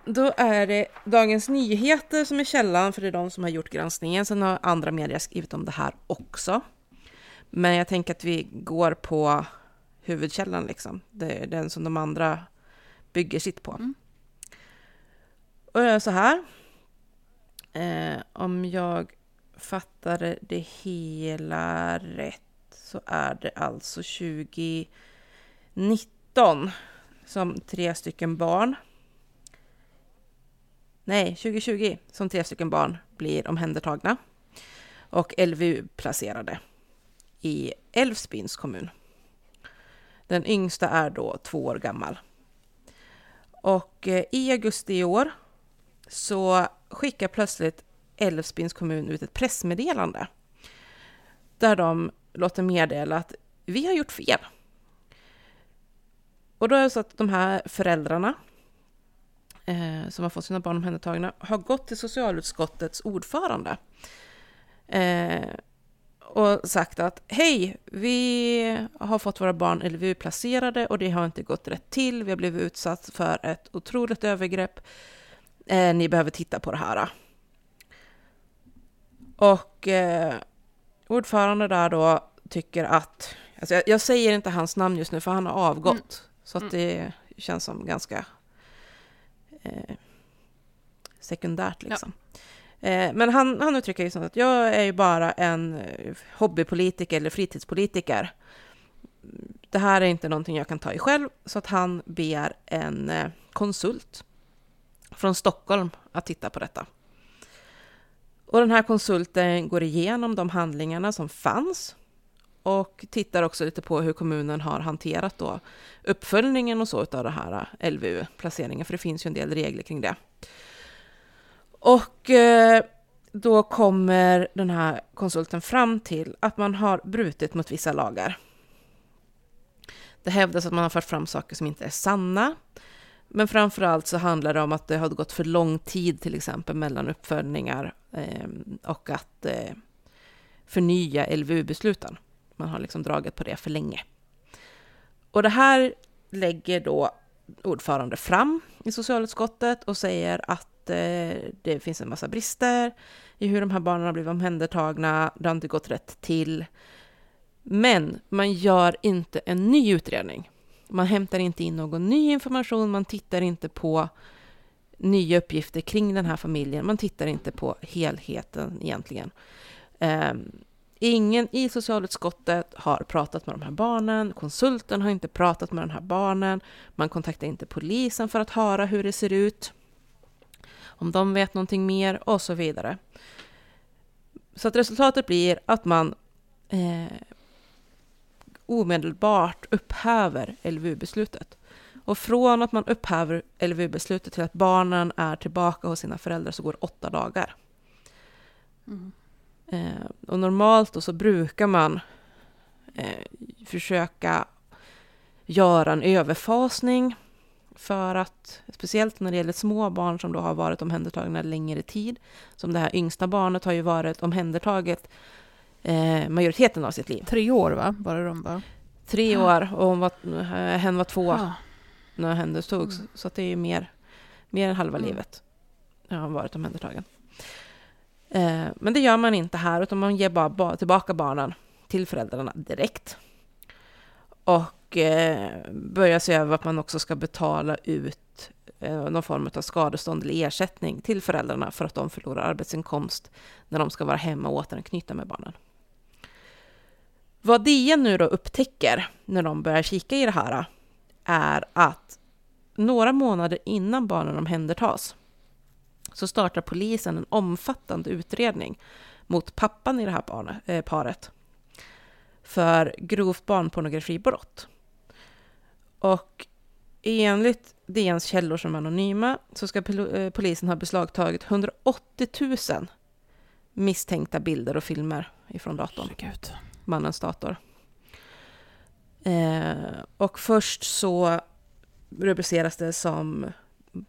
då är det Dagens Nyheter som är källan, för det är de som har gjort granskningen. Sen har andra medier skrivit om det här också. Men jag tänker att vi går på huvudkällan, liksom. Det är den som de andra bygger sitt på. Mm. Och det är så här. Eh, om jag fattade det hela rätt så är det alltså 2019 som tre stycken barn Nej, 2020 som tre stycken barn blir omhändertagna och LVU-placerade i Älvsbyns kommun. Den yngsta är då två år gammal. Och eh, i augusti i år så skickar plötsligt Älvsbyns kommun ut ett pressmeddelande där de låter meddela att vi har gjort fel. Och då är det så att de här föräldrarna eh, som har fått sina barn omhändertagna har gått till socialutskottets ordförande eh, och sagt att hej, vi har fått våra barn LVU-placerade och det har inte gått rätt till. Vi har blivit utsatt för ett otroligt övergrepp. Eh, ni behöver titta på det här. Och eh, ordförande där då tycker att, alltså jag, jag, säger inte hans namn just nu för han har avgått, mm. så att mm. det känns som ganska eh, sekundärt liksom. Ja. Eh, men han, han uttrycker ju så att jag är ju bara en eh, hobbypolitiker eller fritidspolitiker. Det här är inte någonting jag kan ta i själv, så att han ber en eh, konsult från Stockholm att titta på detta. Och den här konsulten går igenom de handlingarna som fanns och tittar också lite på hur kommunen har hanterat då uppföljningen och så av det här eh, LVU-placeringen, för det finns ju en del regler kring det. Och eh, då kommer den här konsulten fram till att man har brutit mot vissa lagar. Det hävdas att man har fört fram saker som inte är sanna. Men framför allt så handlar det om att det har gått för lång tid till exempel mellan uppföljningar eh, och att förnya LVU-besluten. Man har liksom dragit på det för länge. Och det här lägger då ordförande fram i socialutskottet och säger att eh, det finns en massa brister i hur de här barnen har blivit omhändertagna. Det har inte gått rätt till. Men man gör inte en ny utredning. Man hämtar inte in någon ny information, man tittar inte på nya uppgifter kring den här familjen, man tittar inte på helheten egentligen. Um, Ingen i socialutskottet har pratat med de här barnen, konsulten har inte pratat med de här barnen, man kontaktar inte polisen för att höra hur det ser ut, om de vet någonting mer och så vidare. Så att resultatet blir att man eh, omedelbart upphäver LVU-beslutet. Och från att man upphäver LVU-beslutet till att barnen är tillbaka hos sina föräldrar så går åtta dagar. Mm. Eh, och normalt då så brukar man eh, försöka göra en överfasning för att, speciellt när det gäller små barn som då har varit omhändertagna längre tid, som det här yngsta barnet har ju varit omhändertaget eh, majoriteten av sitt liv. Tre år va? Var det de bara? Tre år och hon var, eh, hen var två ja. när hen togs. Mm. Så det är ju mer, mer än halva mm. livet har han varit omhändertagen. Eh, men det gör man inte här, utan man ger bara tillbaka barnen till föräldrarna direkt. Och eh, börjar se över att man också ska betala ut eh, någon form av skadestånd eller ersättning till föräldrarna för att de förlorar arbetsinkomst när de ska vara hemma och återanknyta med barnen. Vad DN nu då upptäcker när de börjar kika i det här är att några månader innan barnen omhändertas så startar polisen en omfattande utredning mot pappan i det här eh, paret för grovt barnpornografibrott. Och enligt DNs källor som är anonyma så ska eh, polisen ha beslagtagit 180 000 misstänkta bilder och filmer ifrån datorn. Herregud. Mannens dator. Eh, och först så rubriceras det som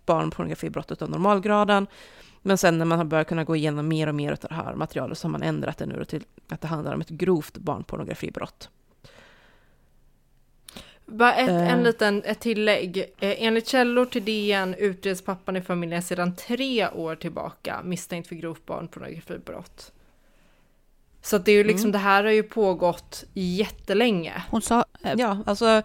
barnpornografibrottet av normalgraden. Men sen när man har börjat kunna gå igenom mer och mer av det här materialet så har man ändrat det nu till att det handlar om ett grovt barnpornografibrott. Bara ett, en liten ett tillägg. Eh, enligt källor till DN utreds pappan i familjen sedan tre år tillbaka misstänkt för grovt barnpornografibrott. Så det är ju liksom, mm. det här har ju pågått jättelänge. Hon sa... Eh, ja, alltså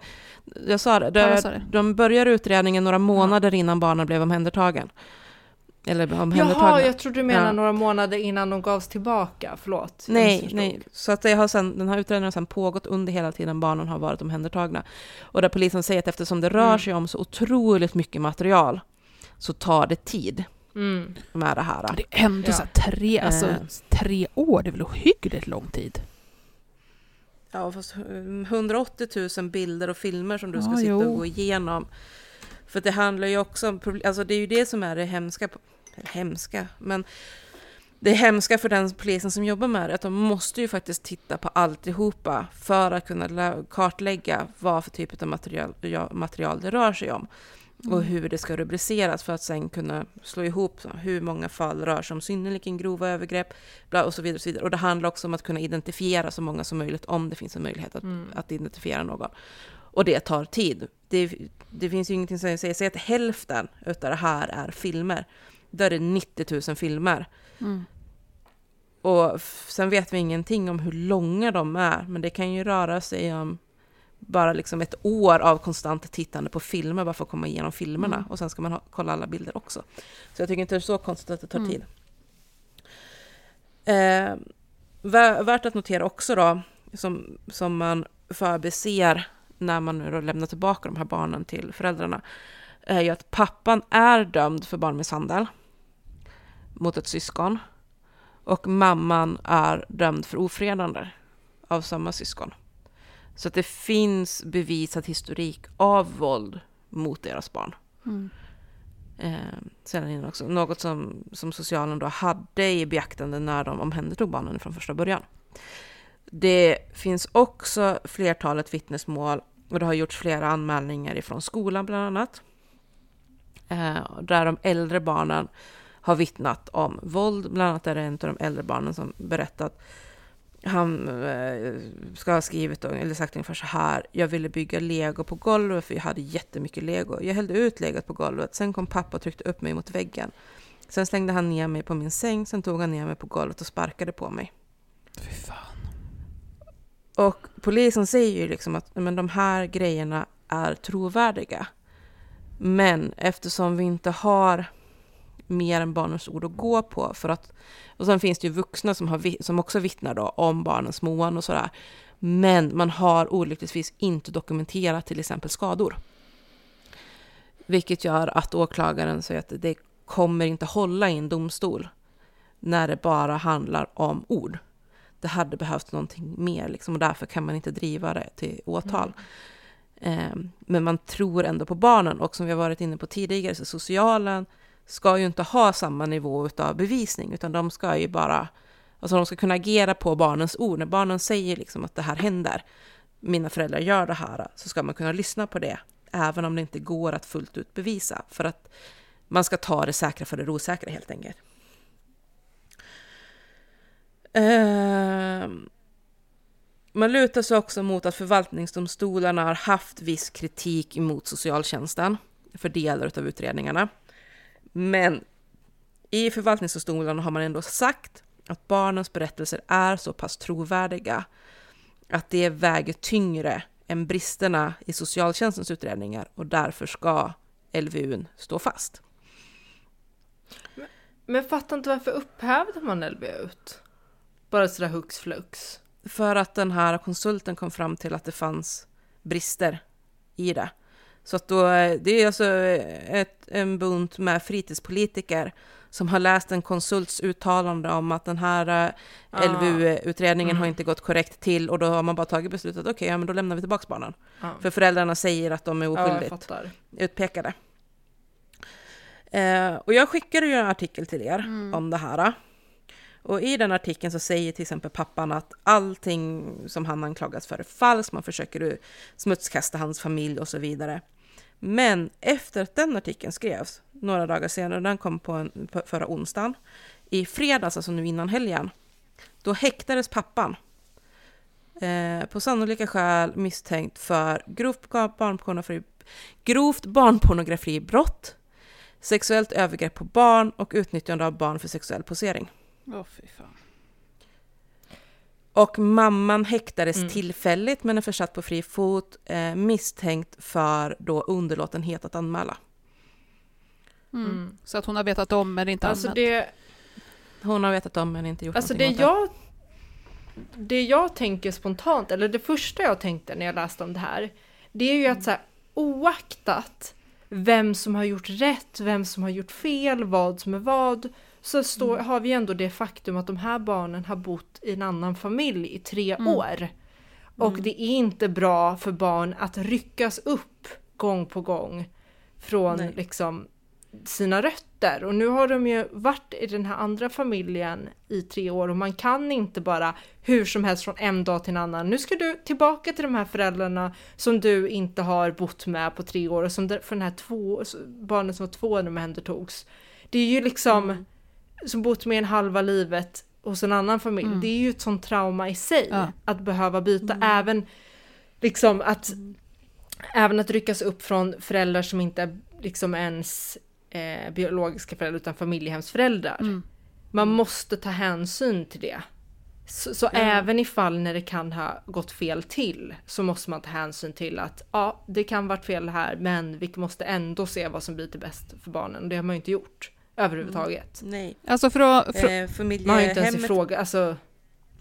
jag sa det. De, de börjar utredningen några månader innan barnen blev omhändertagen. Eller omhändertagna. Jaha, jag trodde du menade Ja. några månader innan de gavs tillbaka. Förlåt. jag Nej, nej. Så att det har sen, den här utredningen har sen pågått under hela tiden barnen har varit omhändertagna. Och där polisen säger att eftersom det rör Mm. sig om så otroligt mycket material så tar det tid Mm. med det här. Det är ändå Ja. så här tre, alltså, Eh. tre år, det är väl ohyggligt lång tid? Ja, fast eh, 180 000 bilder och filmer som du ska Ja, sitta jo. och gå igenom. För det handlar ju också om, alltså det är ju det som är det hemska, hemska, men det hemska för den polisen som jobbar med det, att de måste ju faktiskt titta på alltihopa för att kunna lä- kartlägga vad för typ av material, material det rör sig om. Och hur det ska rubriceras för att sen kunna slå ihop hur många fall rör sig om synnerligen grova övergrepp bla, och så vidare. Och, så vidare. och det handlar också om att kunna identifiera så många som möjligt om det finns en möjlighet att, Mm. att identifiera någon. Och det tar tid. Det, det finns ju ingenting som säger, säg att hälften av det här är filmer. Då är det 90 000 filmer. Mm. Och sen vet vi ingenting om hur långa de är, men det kan ju röra sig om bara liksom ett år av konstant tittande på filmer bara för att komma igenom filmerna. Mm. Och sen ska man ha, kolla alla bilder också. Så jag tycker inte det är så konstigt att det tar Mm. tid. Eh, vä- värt att notera också då, som, som man förbiser när man nu då lämnar tillbaka de här barnen till föräldrarna, är ju att pappan är dömd för barnmisshandel mot ett syskon. Och mamman är dömd för ofredande av samma syskon. Så att det finns bevisad historik av våld mot deras barn. Mm. Eh, sedan innan också. Något som, som socialen då hade i beaktande när de omhändertog barnen från första början. Det finns också flertalet vittnesmål och det har gjorts flera anmälningar ifrån skolan bland annat. Eh, där de äldre barnen har vittnat om våld. Bland annat är det en av de äldre barnen som berättat han eh, ska ha skrivit eller sagt ungefär så här. Jag ville bygga lego på golvet för jag hade jättemycket lego. Jag hällde ut legot på golvet. Sen kom pappa och tryckte upp mig mot väggen. Sen slängde han ner mig på min säng. Sen tog han ner mig på golvet och sparkade på mig. Fy fan. Och polisen säger ju liksom att men de här grejerna är trovärdiga. Men eftersom vi inte har mer än barnens ord att gå på för att och sen finns det ju vuxna som, har, som också vittnar då om barnens mående och sådär. Men man har olyckligtvis inte dokumenterat till exempel skador. Vilket gör att åklagaren säger att det kommer inte hålla i en domstol när det bara handlar om ord. Det hade behövts någonting mer liksom, och därför kan man inte driva det till åtal. Eh, men man tror ändå på barnen och som vi har varit inne på tidigare så socialen ska ju inte ha samma nivå av bevisning utan de ska ju bara, alltså de ska kunna agera på barnens ord. När barnen säger liksom att det här händer, mina föräldrar gör det här, så ska man kunna lyssna på det även om det inte går att fullt ut bevisa för att man ska ta det säkra för det osäkra helt enkelt. Ehm, man lutar sig också mot att förvaltningsdomstolarna har haft viss kritik mot socialtjänsten för delar av utredningarna. Men i förvaltningsdomstolarna har man ändå sagt att barnens berättelser är så pass trovärdiga att det väger tyngre än bristerna i socialtjänstens utredningar och därför ska LVU stå fast. Men jag fattar inte varför upphävde man LVU? Bara sådär hux flux. För att den här konsulten kom fram till att det fanns brister i det. Så att då, det är alltså ett, en bunt med fritidspolitiker som har läst en konsults uttalande om att den här Ah. LVU-utredningen har Mm. inte gått korrekt till och då har man bara tagit beslutet, okej, ja, men då lämnar vi tillbaka barnen. Ja. För föräldrarna säger att de är Ja, oskyldigt fattar. utpekade. Eh, och jag skickade ju en artikel till er Mm. om det här. Och i den artikeln så säger till exempel pappan att allting som han anklagas för är falskt, man försöker smutskasta hans familj och så vidare. Men efter att den artikeln skrevs, några dagar senare, den kom på, en, på förra onsdagen, i fredags, alltså nu innan helgen, då häktades pappan. Eh, på sannolika skäl misstänkt för grovt barnpornografi, grovt barnpornografibrott, sexuellt övergrepp på barn och utnyttjande av barn för sexuell posering. Åh fy fan. Och mamman häktades Mm. tillfälligt men är försatt på fri fot eh, misstänkt för då underlåtenhet att anmäla. Mm. Mm. Så att hon har vetat om men inte Alltså anmält. det, Hon har vetat om men inte gjort alltså det någonting åt jag, det jag tänker spontant, eller det första jag tänkte när jag läste om det här, det är ju att så här, oaktat vem som har gjort rätt, vem som har gjort fel, vad som är vad, så står, har vi ändå det faktum att de här barnen har bott i en annan familj i tre Mm. år. Och det är inte bra för barn att ryckas upp gång på gång från Nej. liksom sina rötter. Och nu har de ju varit i den här andra familjen i tre år och man kan inte bara hur som helst från en dag till en annan. Nu ska du tillbaka till de här föräldrarna som du inte har bott med på tre år och som för den här två, barnen som var två när de omhändertogs. Det är ju liksom som bott med en halva livet hos en annan familj. Mm. Det är ju ett sånt trauma i sig Ja. att behöva byta även liksom att även att ryckas upp från föräldrar som inte är liksom ens eh, biologiska föräldrar utan familjehemsföräldrar. Mm. Man måste ta hänsyn till det. Så, så även ifall när det kan ha gått fel till så måste man ta hänsyn till att ja, det kan varit fel här men vi måste ändå se vad som blir till bäst för barnen. Det har man ju inte gjort överhuvudtaget. Nej. Alltså för att... För, Eh, Man har ju inte ens familjehemmet, ifråga, alltså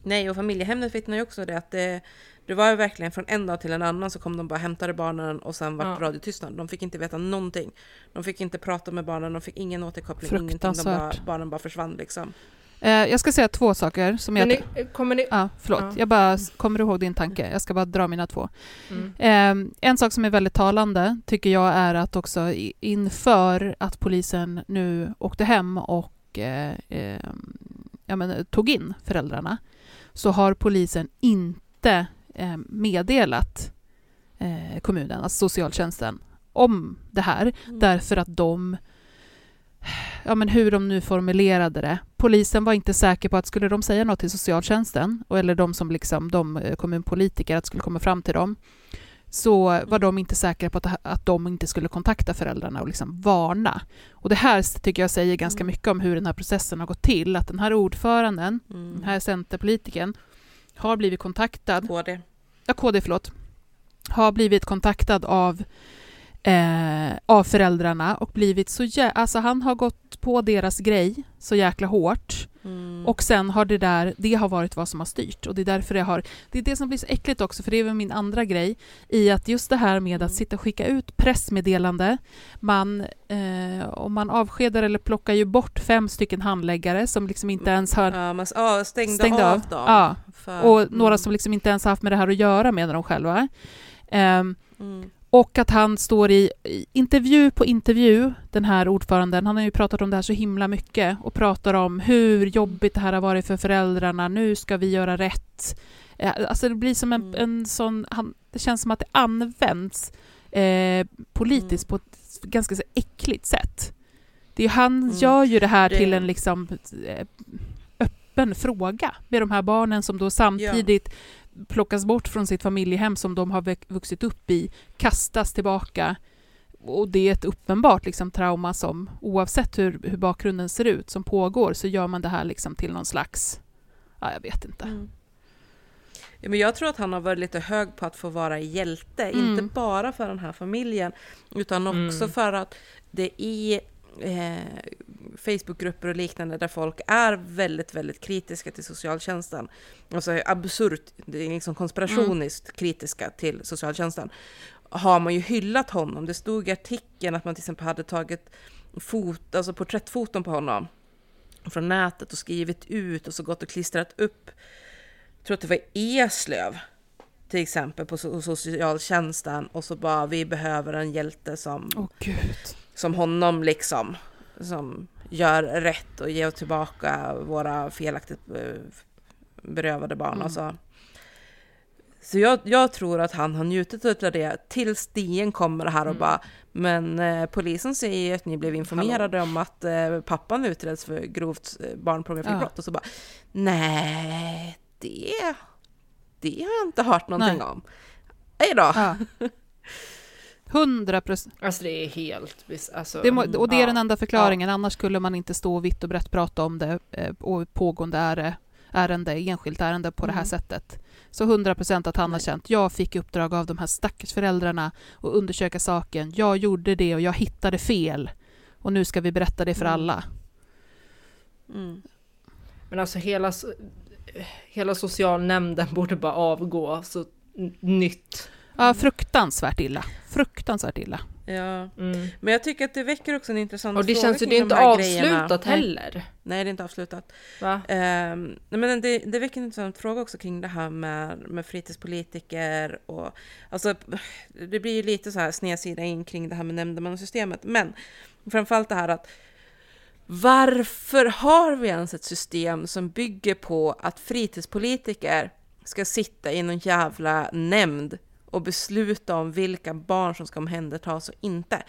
nej, och familjehemmet vittnar ju också det att det, det var ju verkligen från en dag till en annan så kom de bara hämtade barnen och sen vart Ja. radiotystnad. De fick inte veta någonting. De fick inte prata med barnen, de fick ingen återkoppling, ingenting. De bara, barnen bara försvann liksom. Eh, jag ska säga två saker som jag... ni, kommer ni... Ja, förlåt. Ja. Jag bara kommer du ihåg din tanke. Jag ska bara dra mina två. Mm. Eh, en sak som är väldigt talande tycker jag är att också inför att polisen nu åkte hem och eh, eh, ja, men, tog in föräldrarna så har polisen inte eh, meddelat eh, kommunen, alltså socialtjänsten, om det här därför att de Ja men hur de nu formulerade det. Polisen var inte säker på att skulle de säga något till socialtjänsten, och- eller de som liksom, de eh, kommunpolitiker, att skulle komma fram till dem, så var de inte säkra på att, att de inte skulle kontakta föräldrarna och liksom varna. Och det här tycker jag säger ganska mycket om hur den här processen har gått till, att den här ordföranden, Mm. den här centerpolitiken, har blivit kontaktad KD. ja, KD förlåt, har blivit kontaktad av, eh, av föräldrarna och blivit så jä- alltså han har gått på deras grej så jäkla hårt Mm. och sen har det där, det har varit vad som har styrt och det är därför det har, det är det som blir så äckligt också för det är väl min andra grej i att just det här med att sitta och skicka ut pressmeddelande, man, eh, om man avskedar eller plockar ju bort fem stycken handläggare som liksom inte ens har Ja, man ja, stängde, stängde av, av. dem. Ja, För, och några mm, som liksom inte ens haft med det här att göra menar de själva. Ehm, mm. Och att han står i, intervju på intervju, den här ordföranden, han har ju pratat om det här så himla mycket och pratar om hur jobbigt det här har varit för föräldrarna, nu ska vi göra rätt. Eh, Alltså det blir som en, Mm. en sån, han, det känns som att det används eh, politiskt på ett ganska så äckligt sätt. Det är, han Mm. gör ju det här till en liksom eh, öppen fråga med de här barnen som då samtidigt plockas bort från sitt familjehem som de har vuxit upp i, kastas tillbaka. Och det är ett uppenbart liksom, trauma som oavsett hur, hur bakgrunden ser ut som pågår så gör man det här liksom till någon slags, ja jag vet inte. Mm. Ja, men jag tror att han har varit lite hög på att få vara hjälte, Mm. inte bara för den här familjen, utan också Mm. för att det i eh, Facebookgrupper och liknande där folk är väldigt, väldigt kritiska till socialtjänsten, alltså absurt, det är liksom konspirationiskt kritiska till socialtjänsten, har man ju hyllat honom. Det stod i artikeln att man till exempel hade tagit fot, alltså porträttfoton på honom från nätet och skrivit ut och så gått och klistrat upp jag tror att det var Eslöv till exempel på so- socialtjänsten och så bara vi behöver en hjälte som, Åh gud. Som honom liksom som gör rätt och ger tillbaka våra felaktigt eh, berövade barn. Mm. Alltså. Så jag, jag tror att han har njutit av det tills DN kommer här och Mm. bara men eh, polisen säger ju att ni blev informerade om att eh, pappan utreds för grovt eh, barnpornografibrott och så bara nej det, det har jag inte hört någonting Nej. om. Hej då! Ja. 100 procent. Alltså det är helt... Alltså, Det må, och det är ja. den enda förklaringen, annars skulle man inte stå vitt och brett prata om det eh, och pågående äre, ärende, enskilt ärende på det här Mm. sättet. Så 100 procent att han har Nej. känt, jag fick uppdrag av de här stackars föräldrarna att undersöka saken, jag gjorde det och jag hittade fel. Och nu ska vi berätta det för Mm. alla. Mm. Men alltså hela, hela socialnämnden borde bara avgå, så nytt. Ja, fruktansvärt illa. Fruktansvärt illa. Ja, Mm. men jag tycker att det väcker också en intressant Och det fråga känns ju, det är inte avslutat grejerna. heller. Nej, det är inte avslutat. Va? Nej, men det, det väcker en intressant fråga också kring det här med, med fritidspolitiker och alltså det blir ju lite så här snedsida in kring det här med nämndemannasystemet. Men framförallt det här att varför har vi ens ett system som bygger på att fritidspolitiker ska sitta i någon jävla nämnd och besluta om vilka barn som ska omhändertas och inte?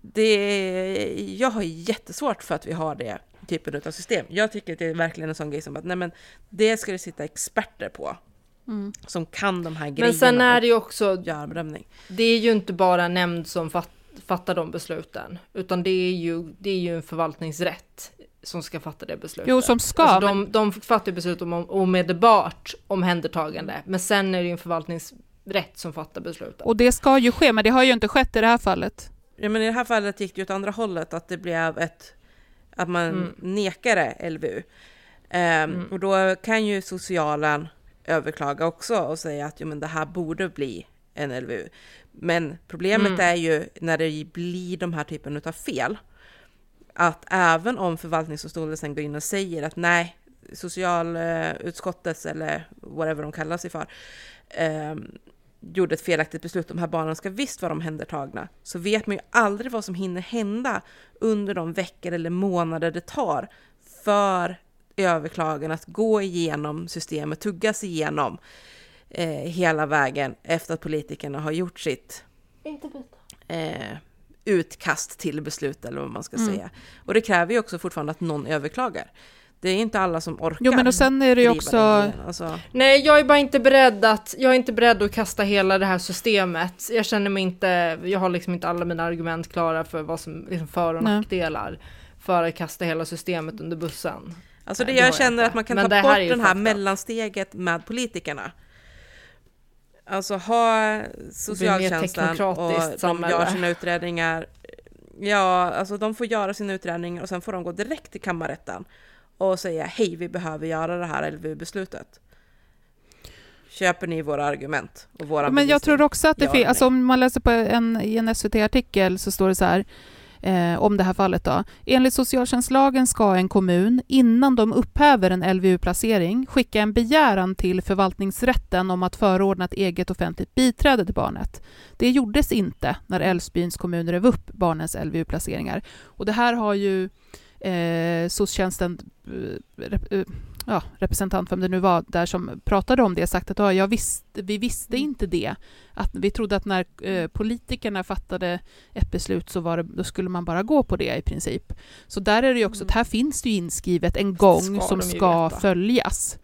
Det, jag har jättesvårt för att vi har det typen av system. Jag tycker att det är verkligen en sån grej som att nej men det ska det sitta experter på. Mm. Som kan de här grejerna. Men sen är det ju också, det är ju inte bara nämnd som fat, fattar de besluten, utan det är ju, det är ju en förvaltningsrätt som ska fatta det beslutet. Jo, som ska, Alltså men- de, de fattar beslut om om- omedelbart omhändertagande, men sen är det ju en förvaltningsrätt som fattar besluten. Och det ska ju ske, men det har ju inte skett i det här fallet. Ja, men i det här fallet gick det ju åt andra hållet, att det blev ett... Att man Mm. nekade LVU. Ehm, Och då kan ju socialen överklaga också och säga att jo, men det här borde bli en LVU. Men problemet Mm. är ju när det blir de här typen av fel, att även om förvaltningsdomstolen sen går in och säger att nej, socialutskottets eller whatever de kallar sig för, ehm, gjorde ett felaktigt beslut, de här barnen ska visst vara omhändertagna, så vet man ju aldrig vad som hinner hända under de veckor eller månader det tar för överklagan att gå igenom systemet, tuggas igenom eh, hela vägen efter att politikerna har gjort sitt eh, utkast till beslut eller vad man ska Mm. säga. Och det kräver ju också fortfarande att någon överklagar. Det är inte alla som orkar. Jo, men och sen är det ju också... Alltså, Nej, jag är bara inte beredd att, jag är inte beredd att kasta hela det här systemet. Jag känner mig inte, jag har liksom inte alla mina argument klara för vad som liksom för och Nej. nackdelar för att kasta hela systemet under bussen. Alltså det Nej, det jag jag känner inte. att man kan Men ta det här bort är ju den här mellansteget med politikerna. Alltså ha socialtjänsten och de gör sina utredningar. Ja, alltså de får göra sina utredningar och sen får de gå direkt till kammarrätten och säga hej, vi behöver göra det här LVU-beslutet. Köper ni våra argument och våra Men jag tror också att det finns, alltså om man läser på en, i en SVT-artikel så står det så här, eh, om det här fallet då. Enligt socialtjänstlagen ska en kommun, innan de upphäver en LVU-placering, skicka en begäran till förvaltningsrätten om att förordna ett eget offentligt biträde till barnet. Det gjordes inte när Älvsbyns kommun rev upp barnens LVU-placeringar. Och det här har ju eh, socialtjänsten, eh, eh ja, representant, vem det nu var, där som pratade om det, sagt att ja, jag visste, vi visste inte det. Att vi trodde att när eh, politikerna fattade ett beslut så var det, då skulle man bara gå på det i princip. Så där är det ju också, att här finns det ju inskrivet en gång ska som ska veta. följas.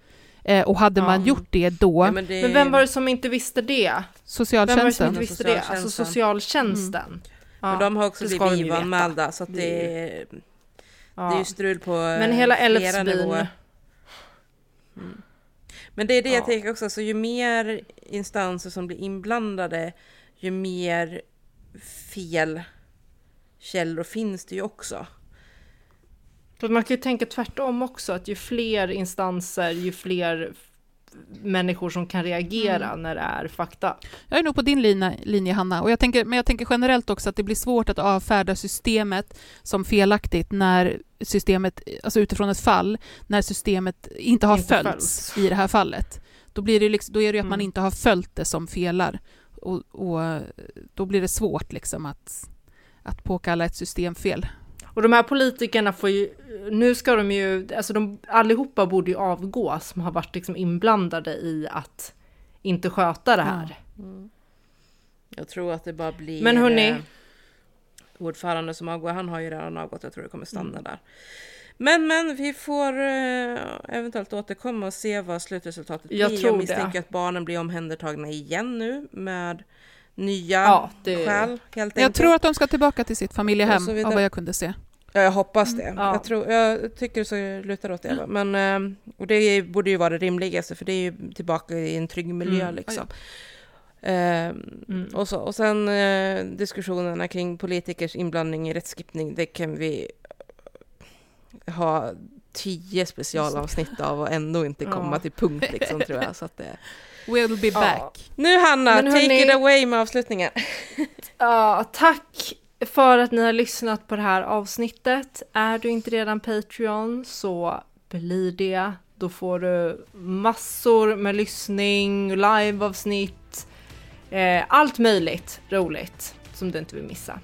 Eh, och hade man Ja. gjort det då, Ja, men, det, Men vem var det som inte visste det? Vem var det som socialtjänsten, inte visste det? Alltså socialtjänsten. Ja, men de har också blivit veta. anmälda så att Det det, är det är ju strul på Men hela flera Älvsbyn, nivåer. Mm. Men det är det jag Ja. tänker också, så ju mer instanser som blir inblandade, ju mer fel källor finns det ju också. Man kan ju tänka tvärtom också, att ju fler instanser, ju fler människor som kan reagera Mm. när det är fakta. Jag är nog på din linje, linje Hanna, och jag tänker, men jag tänker generellt också att det blir svårt att avfärda systemet som felaktigt när systemet, alltså utifrån ett fall, när systemet inte har Inte följts följs. i det här fallet. Då, blir det liksom, då är det ju att man Mm. inte har följt det som felar. Och, och då blir det svårt liksom att, att påkalla ett systemfel. Och de här politikerna får ju, nu ska de ju, alltså de allihopa borde ju avgå som har varit liksom inblandade i att inte sköta det här. Jag tror att det bara blir... Men hörni- eh, Ordförande som avgår, han har ju redan avgått, jag tror det kommer stanna Mm. där. Men men, vi får eh, eventuellt återkomma och se vad slutresultatet Jag blir. tror jag det. misstänker att barnen blir omhändertagna igen nu med nya Ja, det- skäl helt Jag enkelt. tror att de ska tillbaka till sitt familjehem, av vad jag kunde se. Ja, jag hoppas det. Ja. Jag, tror, jag tycker så lutar åt det. va. Men, eh, och det borde ju vara det rimligaste, för det är ju tillbaka i en trygg miljö Mm. liksom. Ehm, Mm. och, så, och sen eh, diskussionerna kring politikers inblandning i rättskipning, det kan vi ha tio specialavsnitt av och ändå inte komma Ja. till punkt liksom tror jag. Så att det... We'll be back. Nu Hanna, Men take hörni- it away med avslutningen. Ja, tack för att ni har lyssnat på det här avsnittet. Är du inte redan Patreon så bli det. Då får du massor med lyssning, liveavsnitt, eh, allt möjligt roligt som du inte vill missa.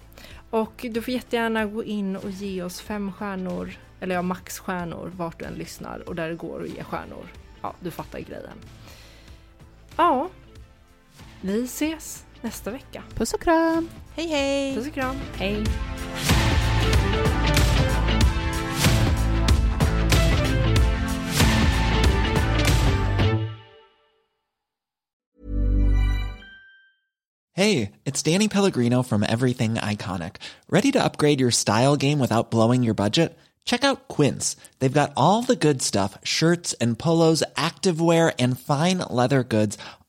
Och du får jättegärna gå in och ge oss fem stjärnor, eller ja, maxstjärnor vart du än lyssnar och där det går att ge stjärnor. Ja, du fattar grejen. Ja, vi ses nästa vecka. Puss och kram! Hej hej! Puss och kram, hej! Hey, it's Danny Pellegrino from Everything Iconic. Ready to upgrade your style game without blowing your budget? Check out Quince. They've got all the good stuff shirts and polos, activewear, and fine leather goods,